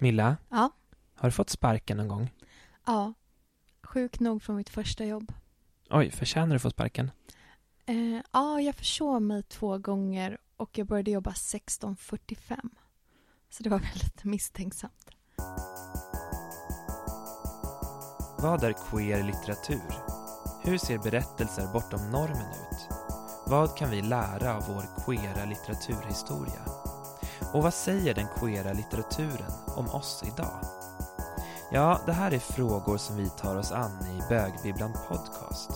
Milla, Ja. har du fått sparken någon gång? Ja. Sjuk nog från mitt första jobb. Oj, förtjänar du att få sparken? Eh, ja, jag försov mig två gånger och jag började jobba 16.45. Så det var väl lite misstänksamt. Vad är queer litteratur? Hur ser berättelser bortom normen ut? Vad kan vi lära av vår queera litteraturhistoria? Och vad säger den queera litteraturen om oss idag? Ja, det här är frågor som vi tar oss an i Bögbibblan Podcast.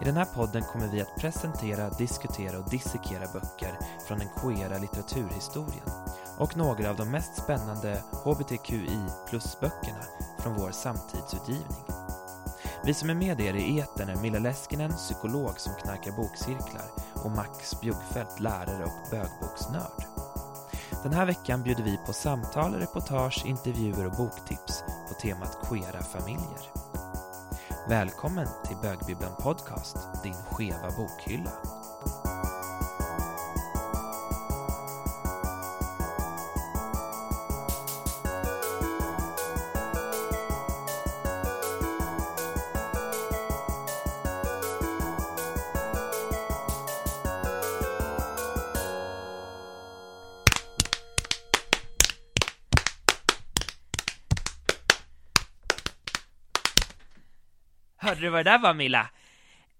I den här podden kommer vi att presentera, diskutera och dissekera böcker från den queera litteraturhistorien och några av de mest spännande hbtqi plus-böckerna från vår samtidsutgivning. Vi som är med er i etern är Milla Leskinen, psykolog som knarkar bokcirklar och Max Bjuggfeldt, lärare och bögboksnörd. Den här veckan bjuder vi på samtal, reportage, intervjuer och boktips på temat queera familjer. Välkommen till Bögbibblan Podcast, din skeva bokhylla. Vad det där var Milla?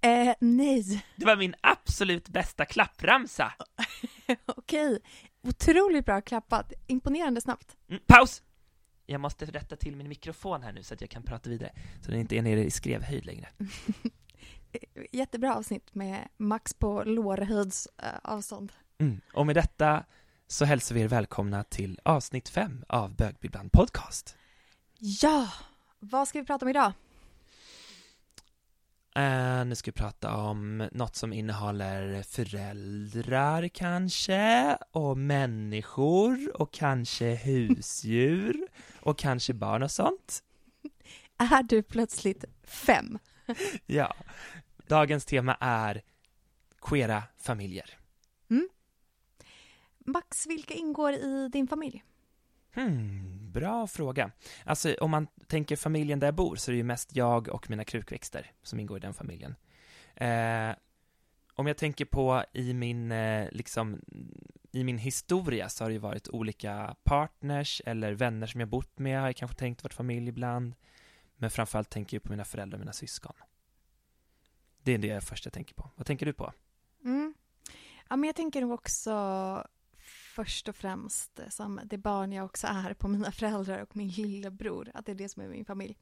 Eh, nej. Det var min absolut bästa klappramsa. Okej. Otroligt bra klappat. Imponerande snabbt. Mm, paus! Jag måste rätta till min mikrofon här nu så att jag kan prata vidare, så den inte är nere i skrevhöjd längre. Jättebra avsnitt med max på lårhöjds eh, avstånd. Mm. Och med detta så hälsar vi er välkomna till avsnitt fem av Bögbibblan Podcast. Ja! Vad ska vi prata om idag? Eh, nu ska vi prata om något som innehåller föräldrar kanske, och människor, och kanske husdjur, och kanske barn och sånt. Är du plötsligt fem? Ja, dagens tema är queera familjer. Max, vilka ingår i din familj? Hmm, bra fråga. Alltså om man tänker familjen där jag bor så är det ju mest jag och mina krukväxter som ingår i den familjen. Eh, om jag tänker på i min, eh, liksom, i min historia så har det ju varit olika partners eller vänner som jag bott med har jag kanske tänkt varit familj ibland. Men framförallt tänker jag på mina föräldrar och mina syskon. Det är det första jag tänker på. Vad tänker du på? Mm. Ja, men jag tänker nog också först och främst som det barn jag också är på mina föräldrar och min lillebror, att det är det som är min familj.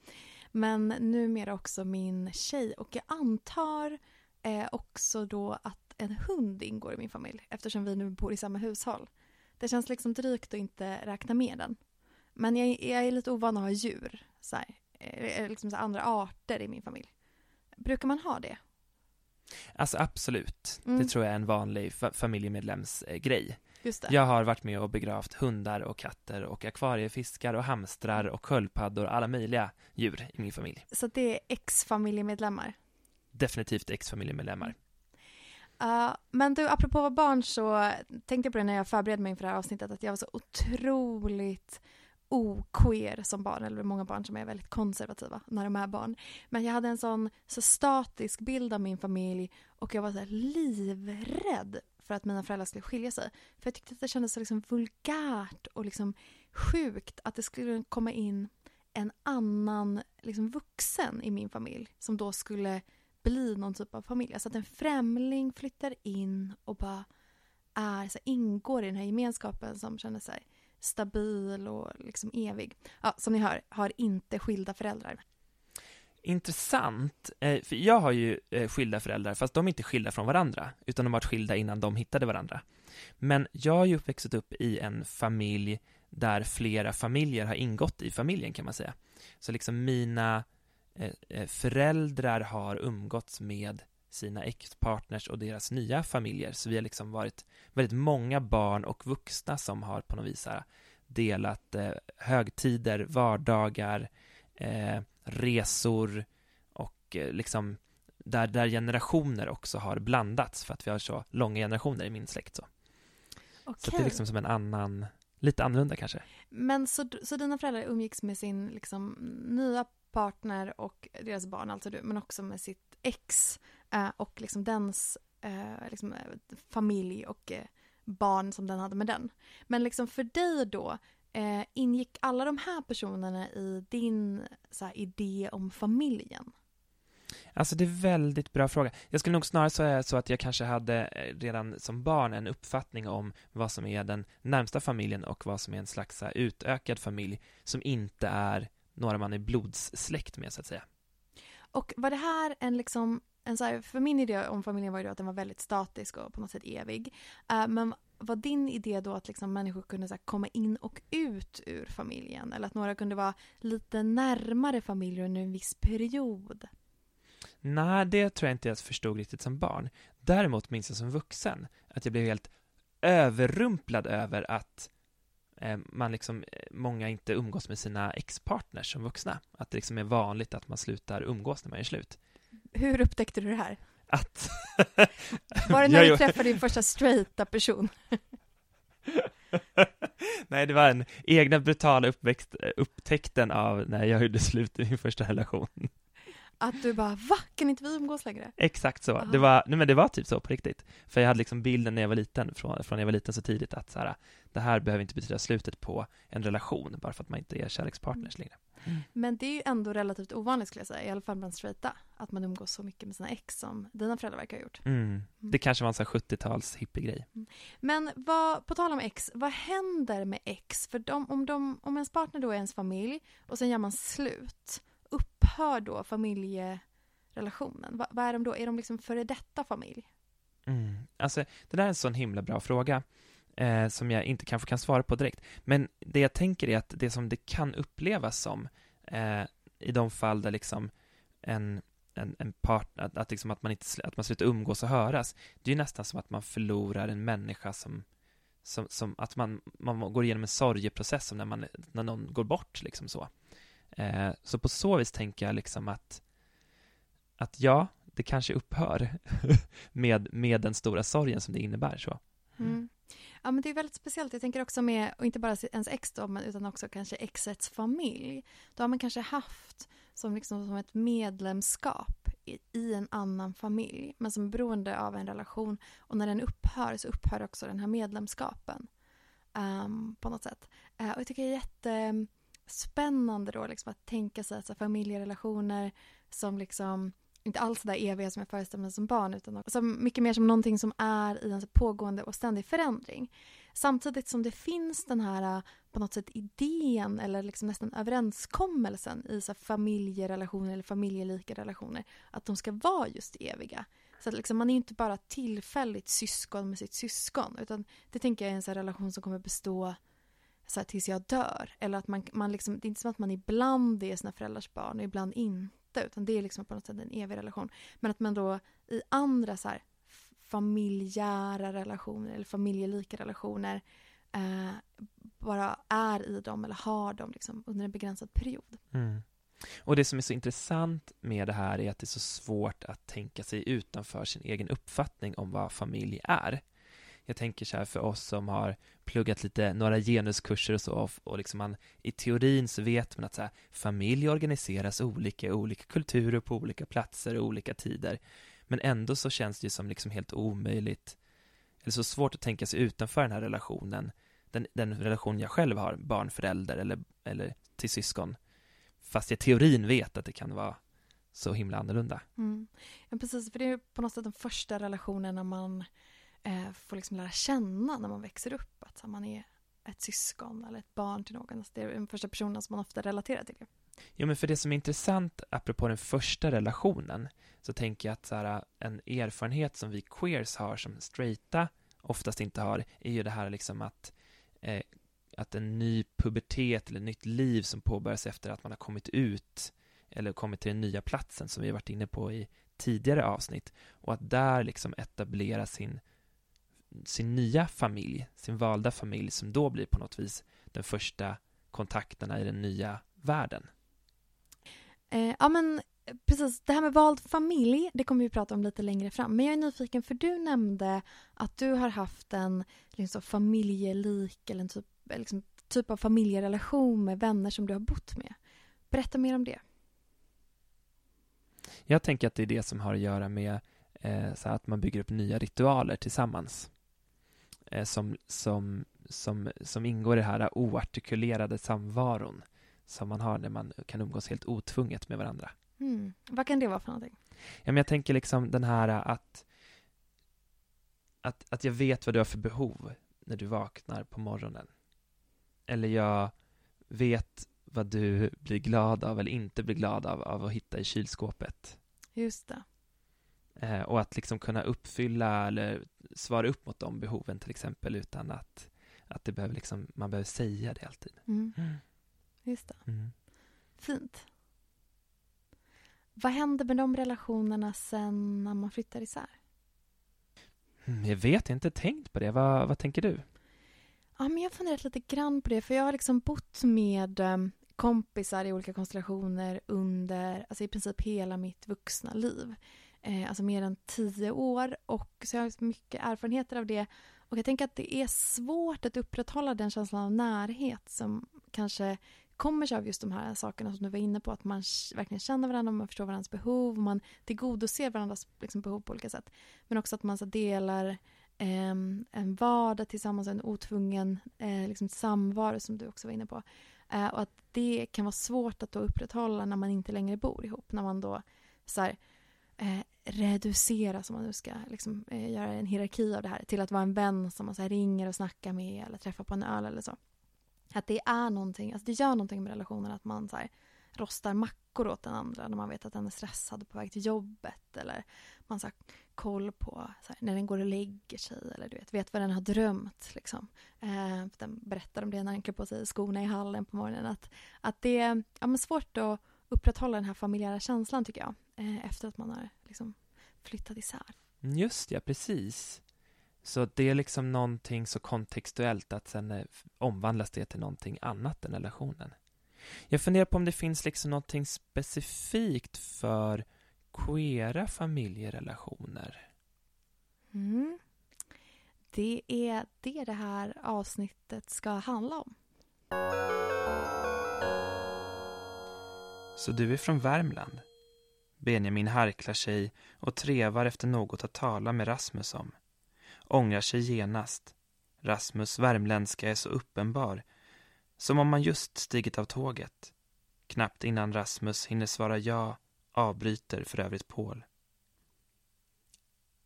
Men numera också min tjej och jag antar eh, också då att en hund ingår i min familj eftersom vi nu bor i samma hushåll. Det känns liksom drygt att inte räkna med den. Men jag, jag är lite ovan att ha djur, så här, eh, liksom så andra arter i min familj. Brukar man ha det? Alltså absolut, Mm. det tror jag är en vanlig fa- familjemedlems eh. Just det. Jag har varit med och begravt hundar och katter och akvariefiskar och hamstrar och sköldpaddor och alla möjliga djur i min familj. Så det är ex-familjemedlemmar? Definitivt ex-familjemedlemmar. Uh, men du, apropå vara barn så tänkte jag på det när jag förberedde mig inför det här avsnittet att jag var så otroligt oqueer som barn, eller många barn som är väldigt konservativa när de är barn. Men jag hade en sån så statisk bild av min familj och jag var så livrädd för att mina föräldrar skulle skilja sig. För jag tyckte att det kändes så liksom vulgärt och liksom sjukt att det skulle komma in en annan liksom vuxen i min familj som då skulle bli någon typ av familj. Alltså att en främling flyttar in och bara är, så ingår i den här gemenskapen som känner sig stabil och liksom evig. Ja, som ni hör, har inte skilda föräldrar. Intressant, eh, för jag har ju eh, skilda föräldrar, fast de är inte skilda från varandra, utan de har varit skilda innan de hittade varandra. Men jag har ju uppväxt upp i en familj där flera familjer har ingått i familjen, kan man säga. Så liksom mina eh, föräldrar har umgåtts med sina ex-partners och deras nya familjer, så vi har liksom varit väldigt många barn och vuxna som har på något vis delat högtider, vardagar, eh, resor och eh, liksom där, där generationer också har blandats för att vi har så långa generationer i min släkt så. Okej. Så det är liksom som en annan, lite annorlunda kanske. men så, så dina föräldrar umgicks med sin liksom, nya partner och deras barn, alltså du, men också med sitt ex eh, och liksom dens eh, liksom, familj och barn som den hade med den. Men liksom för dig då, eh, ingick alla de här personerna i din så här, idé om familjen? Alltså det är väldigt bra fråga. Jag skulle nog snarare säga så att jag kanske hade eh, redan som barn en uppfattning om vad som är den närmsta familjen och vad som är en slags utökad familj som inte är några man är blodssläkt med så att säga. Och var det här en liksom en så här, för min idé om familjen var ju då att den var väldigt statisk och på något sätt evig. Uh, men var din idé då att liksom människor kunde så komma in och ut ur familjen? Eller att några kunde vara lite närmare familjen under en viss period? Nej, det tror jag inte jag förstod riktigt som barn. Däremot minns jag som vuxen att jag blev helt överrumplad över att eh, man liksom, eh, många inte umgås med sina ex-partners som vuxna. Att det liksom är vanligt att man slutar umgås när man är slut. Hur upptäckte du det här? Att... Var det när du träffade din första straighta person? Nej, det var den egna brutala uppväxt, upptäckten av när jag gjorde slut i min första relation. Att du bara, va? Kan inte vi umgås längre? Exakt så. Det var, nej men det var typ så på riktigt. För jag hade liksom bilden när jag var liten, från, från när jag var liten så tidigt, att så här, det här behöver inte betyda slutet på en relation, bara för att man inte är kärlekspartners längre. Mm. Men det är ju ändå relativt ovanligt skulle jag säga, i alla fall bland straighta, att man umgås så mycket med sina ex som dina föräldrar verkar ha gjort. Mm. Mm. Det kanske var en sån 70-tals hippiegrej. Mm. Men vad, på tal om ex, vad händer med ex? För de, om, de, om ens partner då är ens familj och sen gör man slut, upphör då familjerelationen? Va, vad är de då? Är de liksom före detta familj? Mm. Alltså, det där är en sån himla bra fråga eh, som jag inte kanske kan svara på direkt. Men det jag tänker är att det som det kan upplevas som eh, i de fall där liksom en, en, en part, att, att, liksom att, man inte, att man slutar umgås och höras, det är ju nästan som att man förlorar en människa som, som, som att man, man går igenom en sorgeprocess som när, man, när någon går bort, liksom så. Eh, så på så vis tänker jag liksom att, att ja, det kanske upphör med, med den stora sorgen som det innebär så. Mm. Ja men det är väldigt speciellt. Jag tänker också med, och inte bara ens ex då, utan också kanske exets familj. Då har man kanske haft som, liksom, som ett medlemskap i, i, en annan familj, men som är beroende av en relation. Och när den upphör så upphör också den här medlemskapen. Um, på något sätt. Uh, och jag tycker det är jättespännande då liksom, att tänka sig att familjerelationer som liksom inte alls det där eviga som jag föreställde mig som barn utan också mycket mer som någonting som är i en pågående och ständig förändring. Samtidigt som det finns den här äh, på något sätt idén eller liksom nästan överenskommelsen i så familjerelationer eller familjelika relationer att de ska vara just eviga. Så att liksom man är inte bara tillfälligt syskon med sitt syskon utan det tänker jag är en så relation som kommer bestå så här, tills jag dör. Eller att man, man liksom, det är inte som att man ibland är sina föräldrars barn och ibland inte utan det är liksom på något sätt en evig relation. Men att man då i andra så här, familjära relationer eller familjelika relationer eh, bara är i dem eller har dem liksom under en begränsad period. Mm. Och det som är så intressant med det här är att det är så svårt att tänka sig utanför sin egen uppfattning om vad familj är jag tänker så här för oss som har pluggat lite, några genuskurser och så, och, och liksom man, i teorin så vet man att så här, familj organiseras olika i olika kulturer på olika platser och olika tider. Men ändå så känns det ju som liksom helt omöjligt, eller så svårt att tänka sig utanför den här relationen, den, den relation jag själv har, barnförälder eller, eller till syskon, fast jag i teorin vet att det kan vara så himla annorlunda. Mm. Ja, precis, för det är på något sätt den första relationen när man eh, får liksom lära känna när man växer upp att man är ett syskon eller ett barn till någon. Alltså det är den första personen som man ofta relaterar till. Jo, men för det som är intressant, apropå den första relationen, så tänker jag att så här, en erfarenhet som vi queers har, som straighta oftast inte har, är ju det här liksom att, eh, att en ny pubertet eller nytt liv som påbörjas efter att man har kommit ut eller kommit till den nya platsen som vi har varit inne på i tidigare avsnitt och att där liksom etablera sin sin nya familj, sin valda familj som då blir på något vis den första kontakterna i den nya världen. Eh, ja men precis, det här med vald familj, det kommer vi prata om lite längre fram. Men jag är nyfiken för du nämnde att du har haft en liksom, familjelik eller en typ liksom, typ av familjerelation med vänner som du har bott med. Berätta mer om det. Jag tänker att det är det som har att göra med eh, så att man bygger upp nya ritualer tillsammans. Eh, som, som, som, som ingår i den här oartikulerade samvaron som man har när man kan umgås helt otvunget med varandra. Mm. Vad kan det vara för någonting? Ja, men jag tänker liksom den här att, att, att jag vet vad du har för behov när du vaknar på morgonen. Eller jag vet vad du blir glad av eller inte blir glad av, av att hitta i kylskåpet. Just det. Eh, och att liksom kunna uppfylla eller svara upp mot de behoven till exempel utan att, att det behöver liksom, man behöver säga det alltid. Mm. Just det. Mm. Fint. Vad händer med de relationerna sen när man flyttar isär? Mm, jag vet, jag har inte tänkt på det. Vad, vad tänker du? Ja, men jag har funderat lite grann på det, för jag har liksom bott med um, kompisar i olika konstellationer under alltså i princip hela mitt vuxna liv. Eh, alltså mer än tio år och så jag har mycket erfarenheter av det. Och jag tänker att det är svårt att upprätthålla den känslan av närhet som kanske kommer sig av just de här sakerna som du var inne på. Att man verkligen känner varandra, man förstår varandras behov, man tillgodoser varandras liksom, behov på olika sätt. Men också att man så delar eh, en vardag tillsammans, en otvungen eh, liksom, samvaro som du också var inne på. Eh, och att det kan vara svårt att då upprätthålla när man inte längre bor ihop. När man då så här, eh, reducera, reduceras, om man nu ska liksom, eh, göra en hierarki av det här, till att vara en vän som man så här, ringer och snackar med eller träffar på en öl eller så. Att det är någonting, alltså det gör någonting med relationen att man så här, rostar mackor åt den andra när man vet att den är stressad på väg till jobbet eller man har koll på här, när den går och lägger sig eller du vet, vet vad den har drömt. Liksom. Eh, den berättar om det när den klär på sig skorna i hallen på morgonen. Att, att det är ja, men svårt att upprätthålla den här familjära känslan tycker jag eh, efter att man har liksom, flyttat isär. Just ja, precis. Så det är liksom någonting så kontextuellt att sen eh, omvandlas det till någonting annat än relationen. Jag funderar på om det finns liksom någonting specifikt för queera familjerelationer. Mm. Det är det det här avsnittet ska handla om. Så du är från Värmland? Benjamin harklar sig och trevar efter något att tala med Rasmus om. Ångrar sig genast. Rasmus värmländska är så uppenbar. Som om man just stigit av tåget. Knappt innan Rasmus hinner svara ja avbryter för övrigt Paul.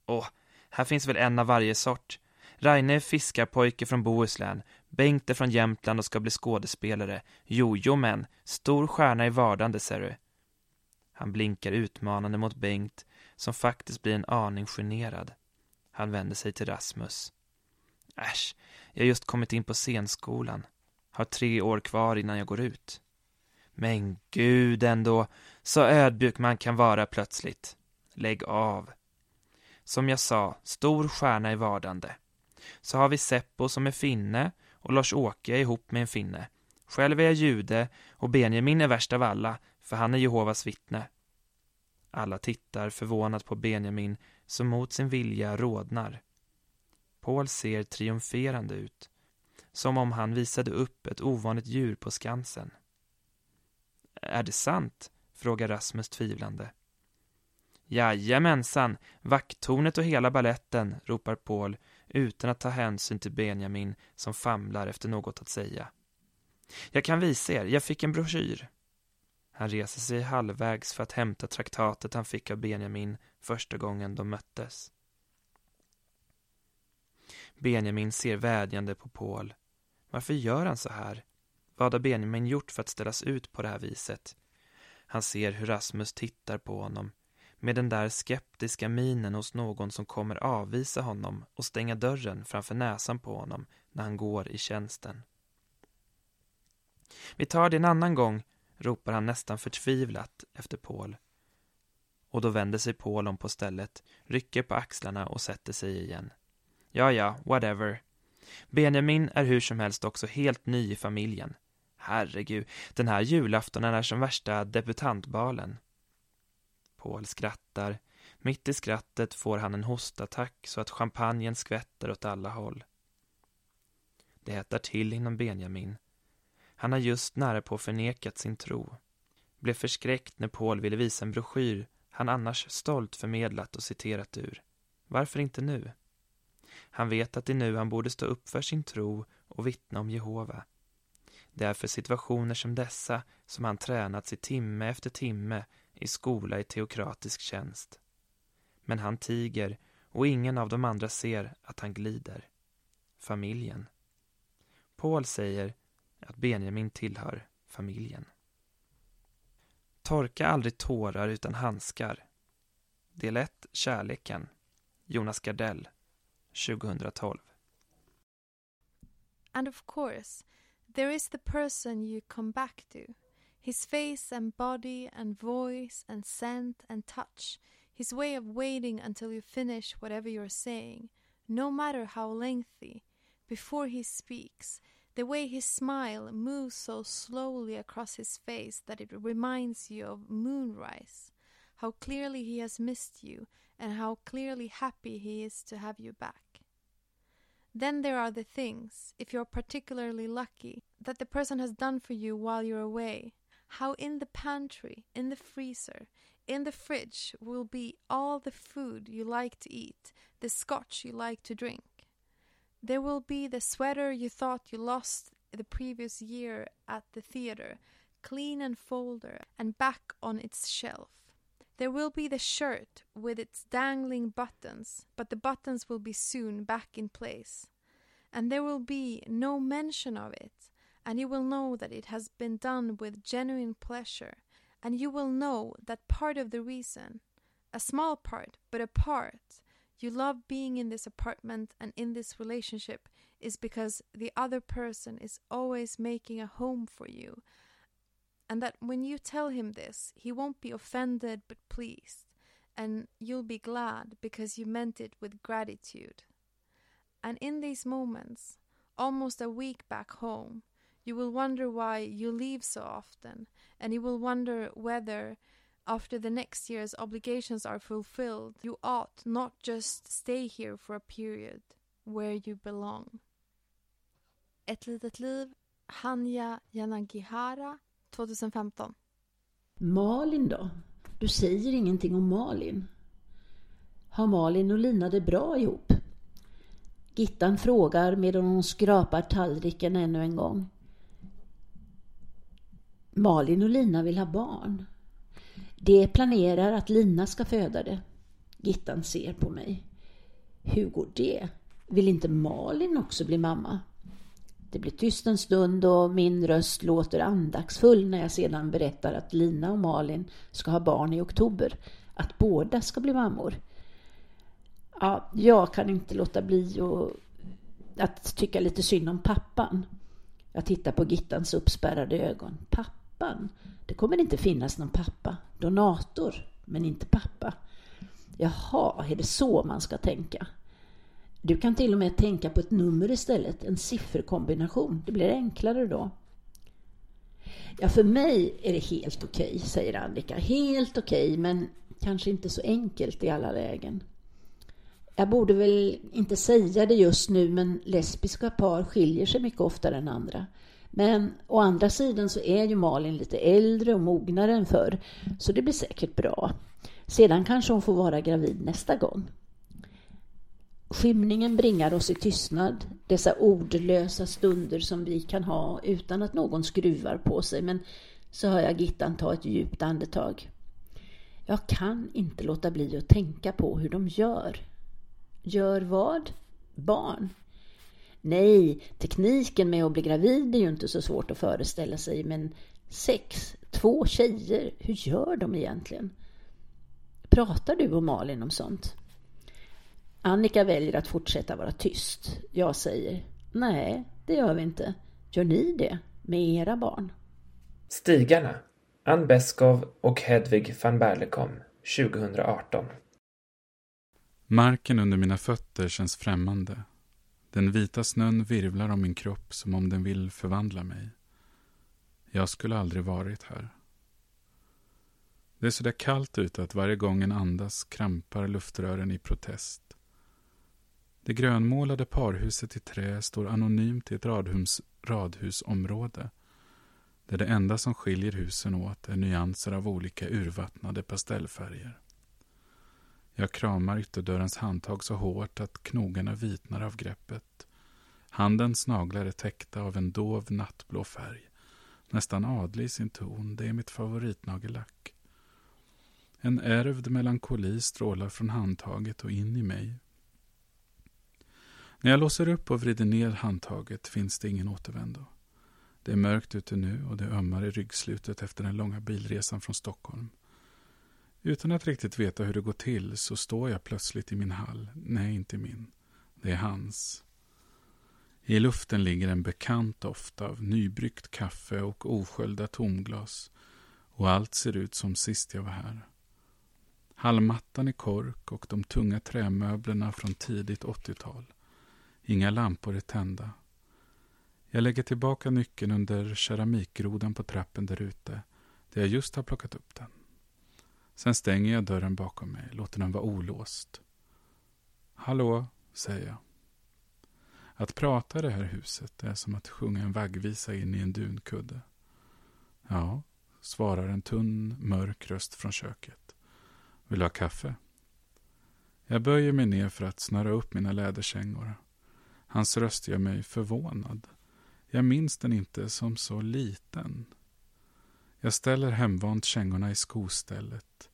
Åh, här finns väl en av varje sort. Raine är fiskarpojke från Bohuslän. Bengt är från Jämtland och ska bli skådespelare. Jojo men, stor stjärna i vardande ser du. Han blinkar utmanande mot Bengt, som faktiskt blir en aning generad. Han vänder sig till Rasmus. Äsch, jag har just kommit in på scenskolan. Har tre år kvar innan jag går ut. Men gud ändå, så ödmjuk man kan vara plötsligt. Lägg av. Som jag sa, stor stjärna i vardande. Så har vi Seppo som är finne och Lars-Åke ihop med en finne. Själv är jag jude och Benjamin är värst av alla, för han är Jehovas vittne. Alla tittar förvånat på Benjamin som mot sin vilja rodnar. Paul ser triumferande ut, som om han visade upp ett ovanligt djur på Skansen. Är det sant? frågar Rasmus tvivlande. Jajamensan, vakttornet och hela balletten, ropar Paul utan att ta hänsyn till Benjamin som famlar efter något att säga. Jag kan visa er, jag fick en broschyr. Han reser sig halvvägs för att hämta traktatet han fick av Benjamin första gången de möttes. Benjamin ser vädjande på Paul. Varför gör han så här? Vad har Benjamin gjort för att ställas ut på det här viset? Han ser hur Rasmus tittar på honom med den där skeptiska minen hos någon som kommer avvisa honom och stänga dörren framför näsan på honom när han går i tjänsten. Vi tar det en annan gång, ropar han nästan förtvivlat efter Paul. Och då vänder sig Paul om på stället, rycker på axlarna och sätter sig igen. Ja, ja, whatever. Benjamin är hur som helst också helt ny i familjen. Herregud, den här julaftonen är som värsta debutantbalen. Paul skrattar. Mitt i skrattet får han en hostattack så att champagnen skvätter åt alla håll. Det hettar till inom Benjamin han har just nära på förnekat sin tro. Blev förskräckt när Paul ville visa en broschyr han annars stolt förmedlat och citerat ur. Varför inte nu? Han vet att det är nu han borde stå upp för sin tro och vittna om Jehova. Det är för situationer som dessa som han tränats i timme efter timme i skola i teokratisk tjänst. Men han tiger och ingen av de andra ser att han glider. Familjen. Paul säger att Benjamin tillhör familjen. Torka aldrig tårar utan handskar. Del 1, Kärleken. Jonas Gardell, 2012. And of course, there is the person you come back to. His face and body and voice and scent and touch. His way of waiting until you finish whatever you're saying, no matter how lengthy, before he speaks. The way his smile moves so slowly across his face that it reminds you of moonrise. How clearly he has missed you and how clearly happy he is to have you back. Then there are the things, if you're particularly lucky, that the person has done for you while you're away. How in the pantry, in the freezer, in the fridge will be all the food you like to eat, the scotch you like to drink. There will be the sweater you thought you lost the previous year at the theater, clean and folded and back on its shelf. There will be the shirt with its dangling buttons, but the buttons will be soon back in place. And there will be no mention of it, and you will know that it has been done with genuine pleasure, and you will know that part of the reason, a small part, but a part, you love being in this apartment and in this relationship is because the other person is always making a home for you. And that when you tell him this, he won't be offended but pleased. And you'll be glad because you meant it with gratitude. And in these moments, almost a week back home, you will wonder why you leave so often, and you will wonder whether after the next year's obligations are fulfilled, you ought not just stay here for a period where you belong. Ett litet liv, Hanya Yanagihara, 2015. Malin då? Du säger ingenting om Malin. Har Malin och Lina det bra ihop? Gittan frågar medan hon skrapar tallriken ännu en gång. Malin och Lina vill ha barn. De planerar att Lina ska föda det. Gittan ser på mig. Hur går det? Vill inte Malin också bli mamma? Det blir tyst en stund och min röst låter andagsfull när jag sedan berättar att Lina och Malin ska ha barn i oktober. Att båda ska bli mammor. Ja, jag kan inte låta bli och att tycka lite synd om pappan. Jag tittar på Gittans uppspärrade ögon. Pappan? Det kommer inte finnas någon pappa. Donator, men inte pappa. Jaha, är det så man ska tänka? Du kan till och med tänka på ett nummer istället, en sifferkombination. Det blir enklare då. Ja, för mig är det helt okej, okay, säger Annika. Helt okej, okay, men kanske inte så enkelt i alla lägen. Jag borde väl inte säga det just nu, men lesbiska par skiljer sig mycket oftare än andra. Men å andra sidan så är ju Malin lite äldre och mognare än förr, så det blir säkert bra. Sedan kanske hon får vara gravid nästa gång. Skymningen bringar oss i tystnad, dessa ordlösa stunder som vi kan ha utan att någon skruvar på sig, men så hör jag Gittan ta ett djupt andetag. Jag kan inte låta bli att tänka på hur de gör. Gör vad? Barn? Nej, tekniken med att bli gravid är ju inte så svårt att föreställa sig, men sex, två tjejer, hur gör de egentligen? Pratar du och Malin om sånt? Annika väljer att fortsätta vara tyst. Jag säger, nej, det gör vi inte. Gör ni det med era barn? Stigarna, Ann Beskov och Hedvig van Berlekom, 2018. Marken under mina fötter känns främmande. Den vita snön virvlar om min kropp som om den vill förvandla mig. Jag skulle aldrig varit här. Det är så där kallt ute att varje gång en andas krampar luftrören i protest. Det grönmålade parhuset i trä står anonymt i ett radhus, radhusområde. där det enda som skiljer husen åt är nyanser av olika urvattnade pastellfärger. Jag kramar ytterdörrens handtag så hårt att knogarna vitnar av greppet. Handens naglar är täckta av en dov nattblå färg. Nästan adlig i sin ton, det är mitt favoritnagellack. En ärvd melankoli strålar från handtaget och in i mig. När jag låser upp och vrider ner handtaget finns det ingen återvändo. Det är mörkt ute nu och det ömmar i ryggslutet efter den långa bilresan från Stockholm. Utan att riktigt veta hur det går till så står jag plötsligt i min hall. Nej, inte min. Det är hans. I luften ligger en bekant doft av nybryggt kaffe och osköljda tomglas och allt ser ut som sist jag var här. Hallmattan i kork och de tunga trämöblerna från tidigt 80-tal. Inga lampor är tända. Jag lägger tillbaka nyckeln under keramikgrodan på trappen där ute, där jag just har plockat upp den. Sen stänger jag dörren bakom mig, låter den vara olåst. Hallå, säger jag. Att prata i det här huset är som att sjunga en vaggvisa in i en dunkudde. Ja, svarar en tunn, mörk röst från köket. Vill du ha kaffe? Jag böjer mig ner för att snöra upp mina läderkängor. Hans röst gör mig förvånad. Jag minns den inte som så liten. Jag ställer hemvant kängorna i skostället.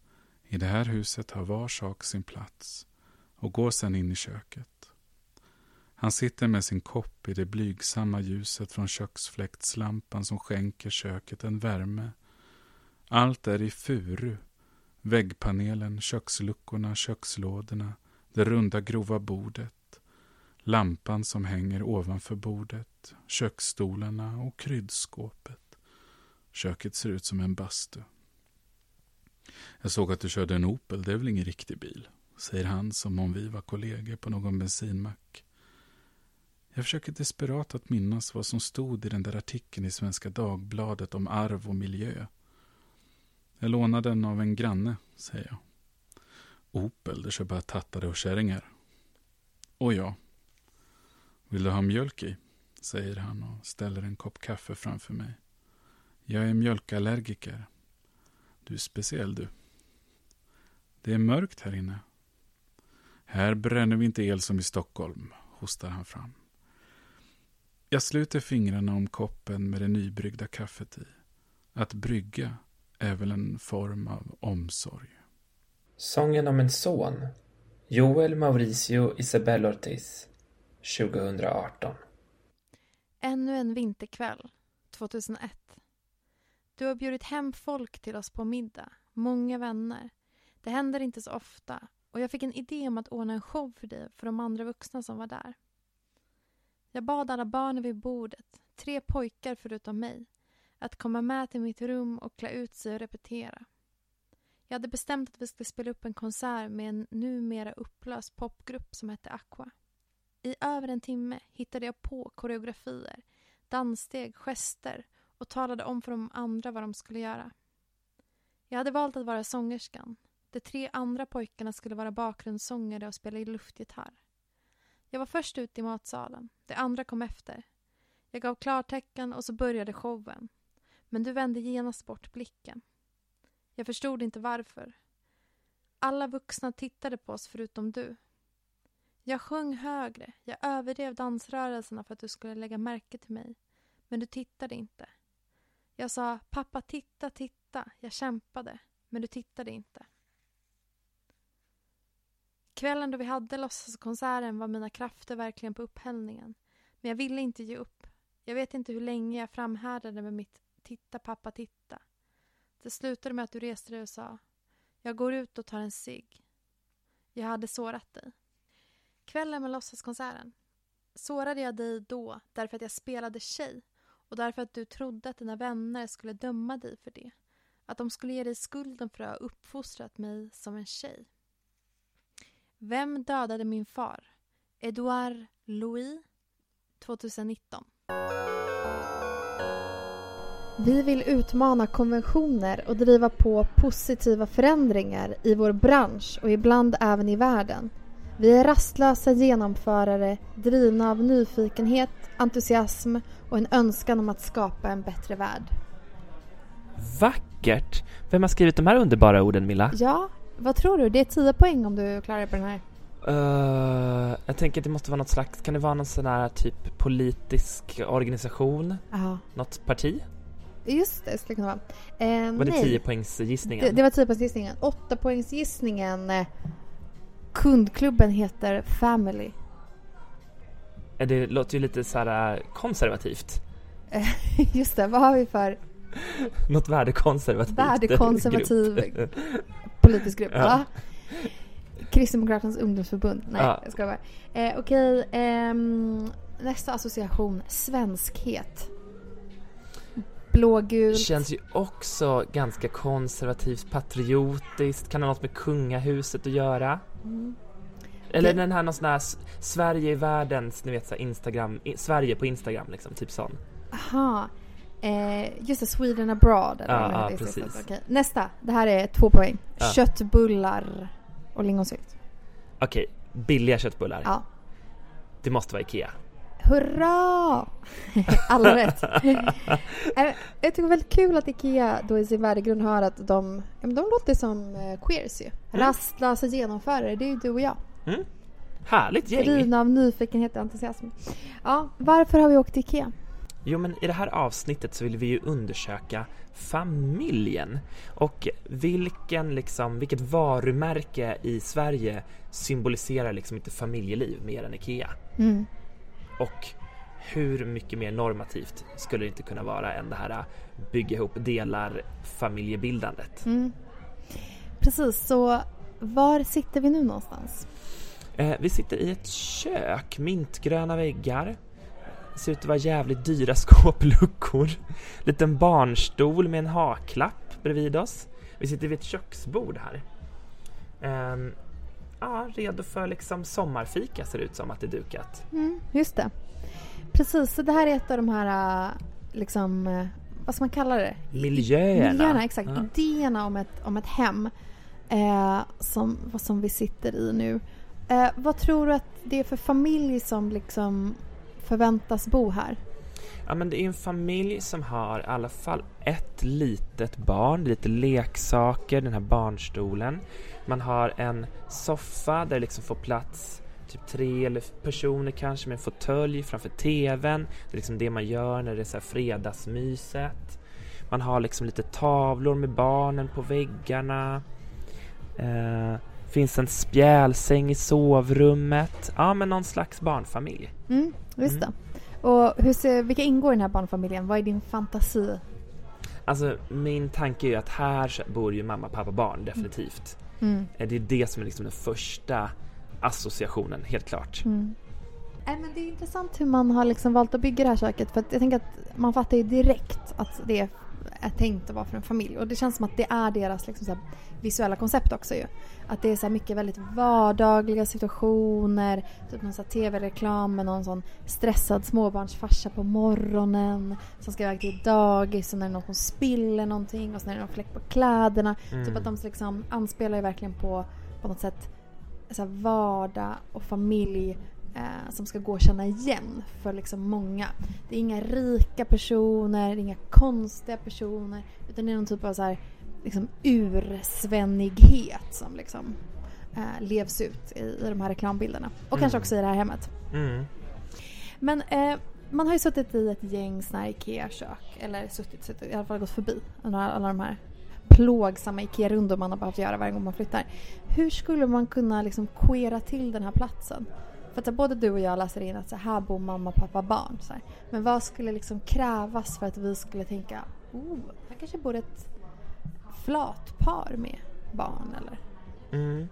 I det här huset har var sak sin plats och går sedan in i köket. Han sitter med sin kopp i det blygsamma ljuset från köksfläktslampan som skänker köket en värme. Allt är i furu. Väggpanelen, köksluckorna, kökslådorna, det runda grova bordet, lampan som hänger ovanför bordet, köksstolarna och kryddskåpet. Köket ser ut som en bastu. Jag såg att du körde en Opel, det är väl ingen riktig bil? Säger han som om vi var kollegor på någon bensinmack. Jag försöker desperat att minnas vad som stod i den där artikeln i Svenska Dagbladet om arv och miljö. Jag lånade den av en granne, säger jag. Opel, det kör bara tattare och kärringar. Och ja. Vill du ha mjölk i? säger han och ställer en kopp kaffe framför mig. Jag är mjölkallergiker. Du är speciell du. Det är mörkt här inne. Här bränner vi inte el som i Stockholm, hostar han fram. Jag sluter fingrarna om koppen med det nybryggda kaffet i. Att brygga är väl en form av omsorg. Sången om en son. Joel Mauricio Isabel Ortiz. 2018. Ännu en vinterkväll. 2001. Du har bjudit hem folk till oss på middag. Många vänner. Det händer inte så ofta och jag fick en idé om att ordna en show för dig för de andra vuxna som var där. Jag bad alla barnen vid bordet, tre pojkar förutom mig, att komma med till mitt rum och klä ut sig och repetera. Jag hade bestämt att vi skulle spela upp en konsert med en numera upplöst popgrupp som hette Aqua. I över en timme hittade jag på koreografier, danssteg, gester och talade om för de andra vad de skulle göra. Jag hade valt att vara sångerskan. De tre andra pojkarna skulle vara bakgrundssångare och spela i luftgitarr. Jag var först ut i matsalen. De andra kom efter. Jag gav klartecken och så började showen. Men du vände genast bort blicken. Jag förstod inte varför. Alla vuxna tittade på oss förutom du. Jag sjöng högre. Jag överdrev dansrörelserna för att du skulle lägga märke till mig. Men du tittade inte. Jag sa pappa titta, titta. Jag kämpade. Men du tittade inte. Kvällen då vi hade låtsaskonserten var mina krafter verkligen på upphällningen. Men jag ville inte ge upp. Jag vet inte hur länge jag framhärdade med mitt titta pappa titta. Det slutade med att du reste dig och sa jag går ut och tar en cigg. Jag hade sårat dig. Kvällen med låtsaskonserten sårade jag dig då därför att jag spelade tjej och därför att du trodde att dina vänner skulle döma dig för det. Att de skulle ge dig skulden för att ha uppfostrat mig som en tjej. Vem dödade min far? Edouard Louis 2019 Vi vill utmana konventioner och driva på positiva förändringar i vår bransch och ibland även i världen. Vi är rastlösa genomförare drivna av nyfikenhet, entusiasm och en önskan om att skapa en bättre värld. Vackert! Vem har skrivit de här underbara orden, Milla? Ja, vad tror du? Det är 10 poäng om du klarar på den här. Uh, jag tänker att det måste vara något slags, kan det vara någon sån här typ politisk organisation? Ja, Något parti? just det. Skulle kunna vara. Eh, Var det nej. 10 poängs gissningen? Det, det var 10 poängs gissningen. 8 poängs gissningen. eh, Kundklubben heter Family. Eh, Det låter ju lite så här eh, konservativt. Just det, vad har vi för Något värdekonservativt. Värdekonservativ grupp. politisk grupp? Ja. Kristdemokraternas ungdomsförbund. Nej, Ja. jag ska bara. Eh, Okej, ehm, nästa association. Svenskhet. Blågult. Känns ju också ganska konservativt, patriotiskt. Kan det ha något med kungahuset att göra? Mm. Eller Det- den här någon sån här Sverige i världens, ni vet så Instagram, Sverige på Instagram liksom, typ sån. Aha. Eh, just det, Sweden abroad. Eller Ja, det ja, heter. precis. Okej. Nästa, det här är två poäng. Ja. Köttbullar och lingonsylt. Okej, billiga köttbullar. Ja. Det måste vara IKEA. Hurra! Alla rätt. Eh, jag tycker det är väldigt kul att IKEA då i sin värdegrund har att de, de låter som eh, queers ju. Rastlösa genomförare, det är ju du och jag. Mm. Härligt gäng! Drivna av nyfikenhet och entusiasm. Ja, varför har vi åkt till IKEA? Jo, men i det här avsnittet så vill vi ju undersöka familjen och vilken liksom, vilket varumärke i Sverige symboliserar liksom inte familjeliv mer än IKEA? Mm. Och hur mycket mer normativt skulle det inte kunna vara än det här bygga ihop delar familjebildandet? Mm. Precis, så var sitter vi nu någonstans? Eh, vi sitter i ett kök, mintgröna väggar. Ser ut att vara jävligt dyra skåpluckor. Liten barnstol med en haklapp bredvid oss. Vi sitter vid ett köksbord här. Ehm, ja, redo för liksom sommarfika ser det ut som att det är dukat. Mm, just det. Precis, så det här är ett av de här, äh, liksom, äh, vad ska man kalla det? Miljöerna. Miljöerna, exakt. Ja. Idéerna om ett, om ett hem eh, som, som vi sitter i nu. Eh, vad tror du att det är för familj som liksom förväntas bo här? Ja men det är en familj som har i alla fall ett litet barn, lite leksaker, den här barnstolen. Man har en soffa där det liksom får plats typ tre eller personer kanske med en fåtölj framför TVn. Det är liksom det man gör när det är så här fredagsmyset. Man har liksom lite tavlor med barnen på väggarna. Eh, finns en spjälsäng i sovrummet. Ja men någon slags barnfamilj. Mm, just Mm. det. Och hur ser, vilka ingår i den här barnfamiljen? Vad är din fantasi? Alltså min tanke är ju att här bor ju mamma, pappa, barn definitivt. Mm. Eh, Det är det som är liksom den första associationen, helt klart. Mm. Nej, men det är intressant hur man har liksom valt att bygga det här köket. För jag tänker att man fattar ju direkt att det är tänkt att vara för en familj. Och det känns som att det är deras liksom visuella koncept också ju. Att det är så här mycket väldigt vardagliga situationer. Typ någon tv-reklam med någon sån stressad småbarnsfarsa på morgonen. Som ska iväg till dagis och när det är någon som spiller någonting och så är det någon fläck på kläderna. Mm. Typ att de liksom anspelar ju verkligen på, på något sätt så vardag och familj eh, som ska gå att känna igen för liksom många. Det är inga rika personer, det är inga konstiga personer utan det är någon typ av så här, liksom ursvennighet som liksom eh, levs ut i, i de här reklambilderna. Och kanske Mm. också i det här hemmet. Mm. Men eh, man har ju suttit i ett gäng såna IKEA-kök. Eller suttit, suttit, i alla fall gått förbi alla, alla de här plågsamma IKEA-rundor man har behövt göra varje gång man flyttar. Hur skulle man kunna liksom queera till den här platsen? För att både du och jag läser in att så här bor mamma, pappa, barn. Men vad skulle liksom krävas för att vi skulle tänka oh, här kanske bor ett flatpar med barn eller? Mm.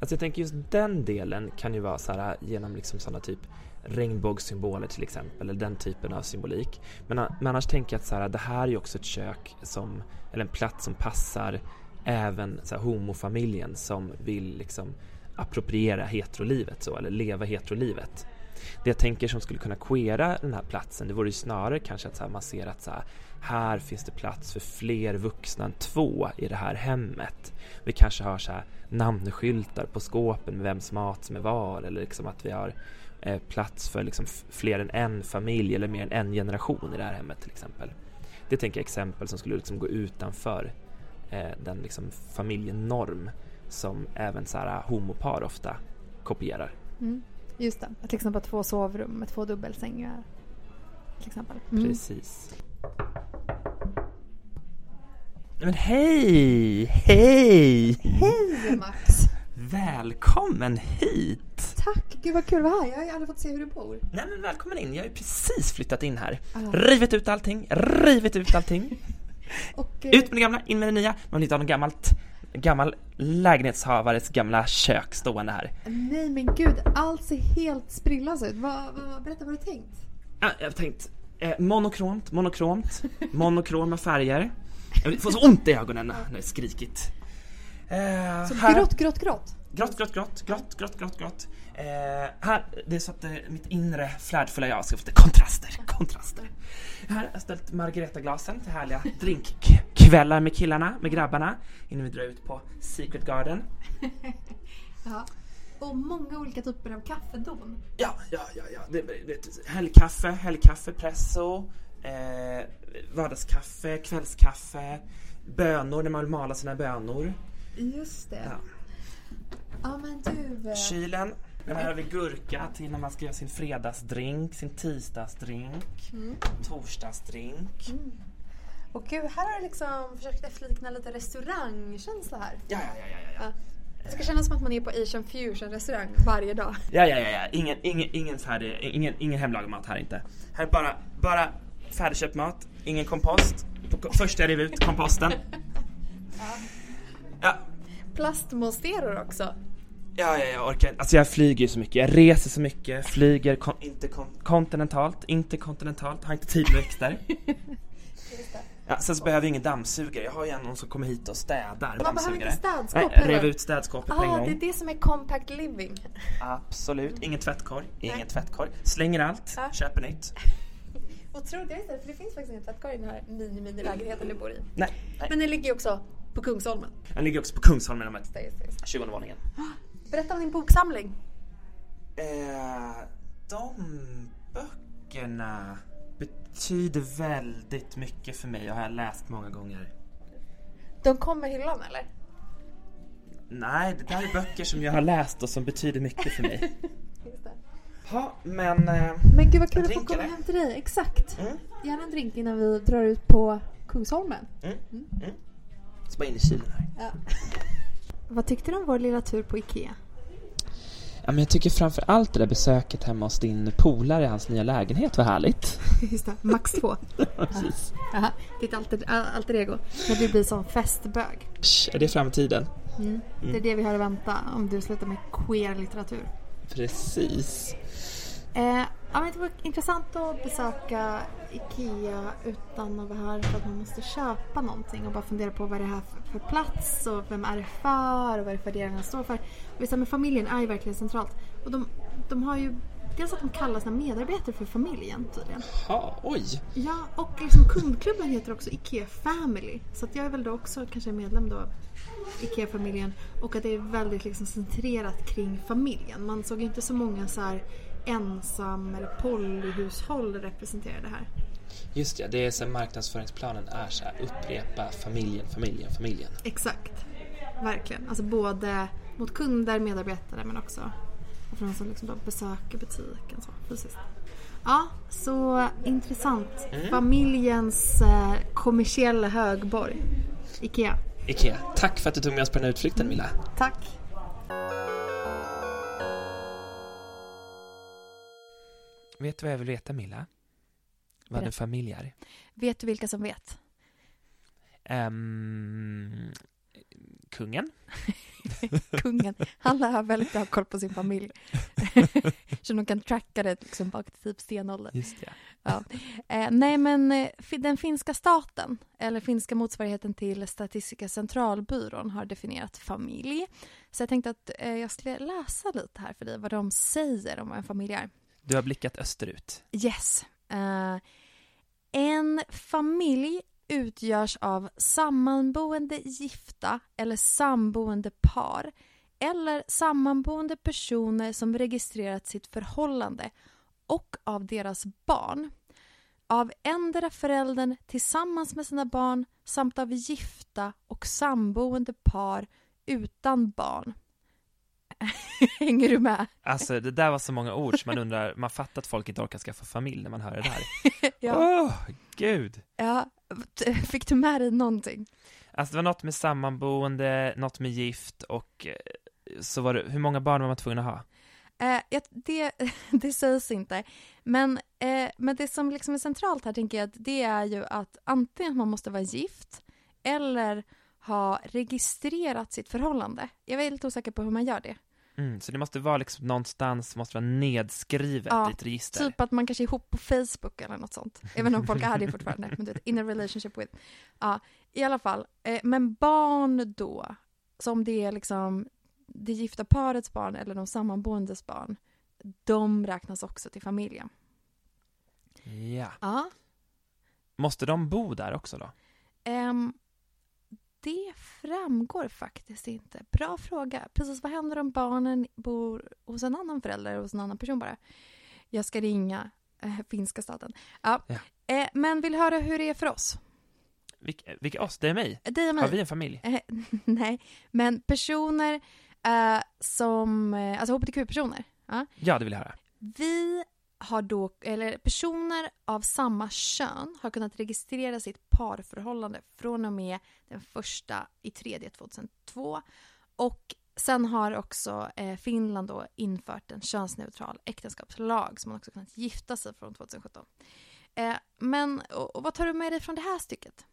Alltså jag tänker just den delen kan ju vara så här genom liksom sådana typ regnbågssymboler till exempel, eller den typen av symbolik. Men, men annars tänker jag att så här, det här är ju också ett kök som, eller en plats som passar även så här, homofamiljen som vill liksom appropriera heterolivet så, eller leva heterolivet. Det jag tänker som skulle kunna queera den här platsen, det vore ju snarare kanske att så här, man ser att så här, här finns det plats för fler vuxna än två i det här hemmet. Vi kanske har så här namnskyltar på skåpen med vems mat som är var eller liksom att vi har eh, plats för liksom fler än en familj eller mer än en generation i det här hemmet till exempel. Det tänker jag exempel som skulle liksom gå utanför eh, den liksom familjenorm som även så här homopar ofta kopierar. Mm. Just det, till exempel två sovrum med två dubbelsängar. Till exempel. Mm. Precis. Men hej! Hej! Hej Max! Välkommen hit! Tack! Gud vad kul att vara här. Jag har ju aldrig fått se hur du bor. Nej men välkommen in, jag har ju precis flyttat in här. Ah. Rivit ut allting, rivit ut allting. Och, eh, Ut med det gamla, in med det nya. Man vill inte ha något gammalt, gammal lägenhetshavares gamla kök stående här. Nej men gud, allt ser helt sprillans ut. Vad, vad, berätta vad du tänkt. Ah, jag har tänkt eh, monokromt, monokromt, monokroma färger. Jag får så ont i ögonen när jag skrikit. Eh, Så här- grått, grått, grått. Grått, grått, grått, grått, grått, grått, grått. Eh, här, det är så att eh, mitt inre flärdfulla jag ska få lite kontraster, kontraster. Här har jag ställt Margareta-glasen till härliga drinkkvällar med killarna, med grabbarna, innan vi drar ut på Secret Garden. Ja. Och många olika typer av kaffedon. Ja, ja, ja, ja. Det, det, helgkaffe, helgkaffe, presso, eh, vardagskaffe, kvällskaffe, bönor när man vill mala sina bönor. Just det. Ja. Ja men du. eh, Kylen. Här har vi gurka till när man ska göra sin fredagsdrink, sin tisdagsdrink, Mm. torsdagsdrink. Och gud, här har du liksom försökt efterlikna lite restaurangkänsla här. Ja, ja, ja, ja, ja. Det ska kännas som att man är på Asian fusion restaurang varje dag. Ja, ja, ja, ja. Ingen, ingen, ingen ingen, ingen hemlagad mat här inte. Här är bara, bara färdigköpt mat, ingen kompost. På- Först jag rev ut komposten. Ja, Plastmonsteror också. Ja, ja, jag orkar inte. Alltså jag flyger ju så mycket, jag reser så mycket, flyger kon- inte kon- kontinentalt, inte kontinentalt, har inte tid med växter. Ja, sen så behöver jag ingen dammsugare, jag har ju en någon som kommer hit och städar. Man behöver inte städskåp Nej, rev ut städskåpet på en Ah, gång. det är det som är compact living. Absolut, ingen tvättkorg, ingen Nej. tvättkorg. Slänger allt, Ja. köper nytt. Otroligt, jag visste det, för det finns faktiskt ingen tvättkorg i den här mini-mini-lägenheten du bor i. Nej, nej. Men den ligger ju också på Kungsholmen. Den ligger också på Kungsholmen, det. 20 våningen. Berätta om din boksamling. Eh, de böckerna betyder väldigt mycket för mig och har jag läst många gånger. De kom med hyllan eller? Nej, det där är böcker som jag har läst och som betyder mycket för mig. Ja, men... Eh, Men gud vad kul att få komma hem till dig. Exakt. mm, Gärna en drink innan vi drar ut på Kungsholmen. mm, mm. Så bara in i kylen här. Ja. vad tyckte du om vår lilla tur på Ikea? Ja, men jag tycker framför allt det där besöket hemma hos din polare i hans nya lägenhet var härligt. Just det, max två. Precis. Aha, ditt alter, alter ego. När du blir som festbög. Psh, är det framtiden? Mm. Det är det vi har att vänta om du slutar med queer-litteratur. Precis. Eh, ja, men det var intressant att besöka IKEA utan att vara här för att man måste köpa någonting och bara fundera på vad det är här för, för plats och vem är det för och vad är det värderingarna står för. Och just det med familjen är ju verkligen centralt. Och de, de har ju dels att de kallar sina medarbetare för familjen tydligen. Ja, oj. Ja, och liksom kundklubben heter också IKEA Family. Så att jag är väl då också kanske medlem då IKEA-familjen. Och att det är väldigt liksom centrerat kring familjen. Man såg ju inte så många så här ensam eller polyhushåll representerade här. Just det, det är så marknadsföringsplanen är så här, upprepa familjen, familjen, familjen. Exakt. Verkligen. Alltså både mot kunder, medarbetare men också för de som liksom besöker butiken så fysiskt. Ja, så intressant. Familjens eh, kommersiella högborg. IKEA. Ikea, tack för att du tog med oss på den här utflykten Milla. Tack. Vet du vad jag vill veta Milla? Vad en familj är? Vet du vilka som vet? Ehm, kungen? Kungen. Han har väldigt bra koll på sin familj. så de kan tracka det liksom bak till typ stenåldern. Just det. Eh, nej men eh, den finska staten, eller finska motsvarigheten till Statistiska centralbyrån har definierat familj. Så jag tänkte att eh, jag skulle läsa lite här för dig vad de säger om vad en familj är. Du har blickat österut. Yes. Uh, en familj utgörs av sammanboende gifta eller samboende par eller sammanboende personer som registrerat sitt förhållande och av deras barn. av endera föräldern tillsammans med sina barn samt av gifta och samboende par utan barn. Hänger du med? Alltså det där var så många ord så man undrar, man fattar att folk inte orkar skaffa familj när man hör det där. Ja. Åh, gud! ja. Fick du med dig någonting? Alltså det var något med sammanboende, något med gift och eh, så var det, hur många barn var man tvungen att ha? Eh, det, det sägs inte. Men, eh, men det som liksom är centralt här tänker jag det är ju att antingen man måste vara gift eller ha registrerat sitt förhållande. Jag är lite osäker på hur man gör det. Mm, så det måste vara liksom någonstans, måste vara nedskrivet Ja, i ett register. Typ att man kanske är ihop på Facebook eller något sånt. Även om folk är det fortfarande. Men du vet, in a relationship with. Ja, i alla fall. Eh, men barn då, som det är liksom det gifta parets barn eller de sammanboendes barn, de räknas också till familjen. Ja. Ja. Måste de bo där också då? Ehm, det framgår faktiskt inte. Bra fråga. Precis, vad händer om barnen bor hos en annan förälder, hos en annan person bara? Jag ska ringa eh, finska staten. Ja. Ja. Eh, men vill höra hur det är för oss? Vilka, vilka oss? Det är mig? Dig och Har mig? vi en familj? Eh, nej, men personer eh, som, eh, alltså hbtq-personer. Ja. Ja, det vill jag höra. Vi har då, eller personer av samma kön har kunnat registrera sitt parförhållande från och med den första i tredje 2002. Och sen har också eh, Finland då infört en könsneutral äktenskapslag som man också kunnat gifta sig från 2017. Eh, men och, och vad tar du med dig från det här stycket?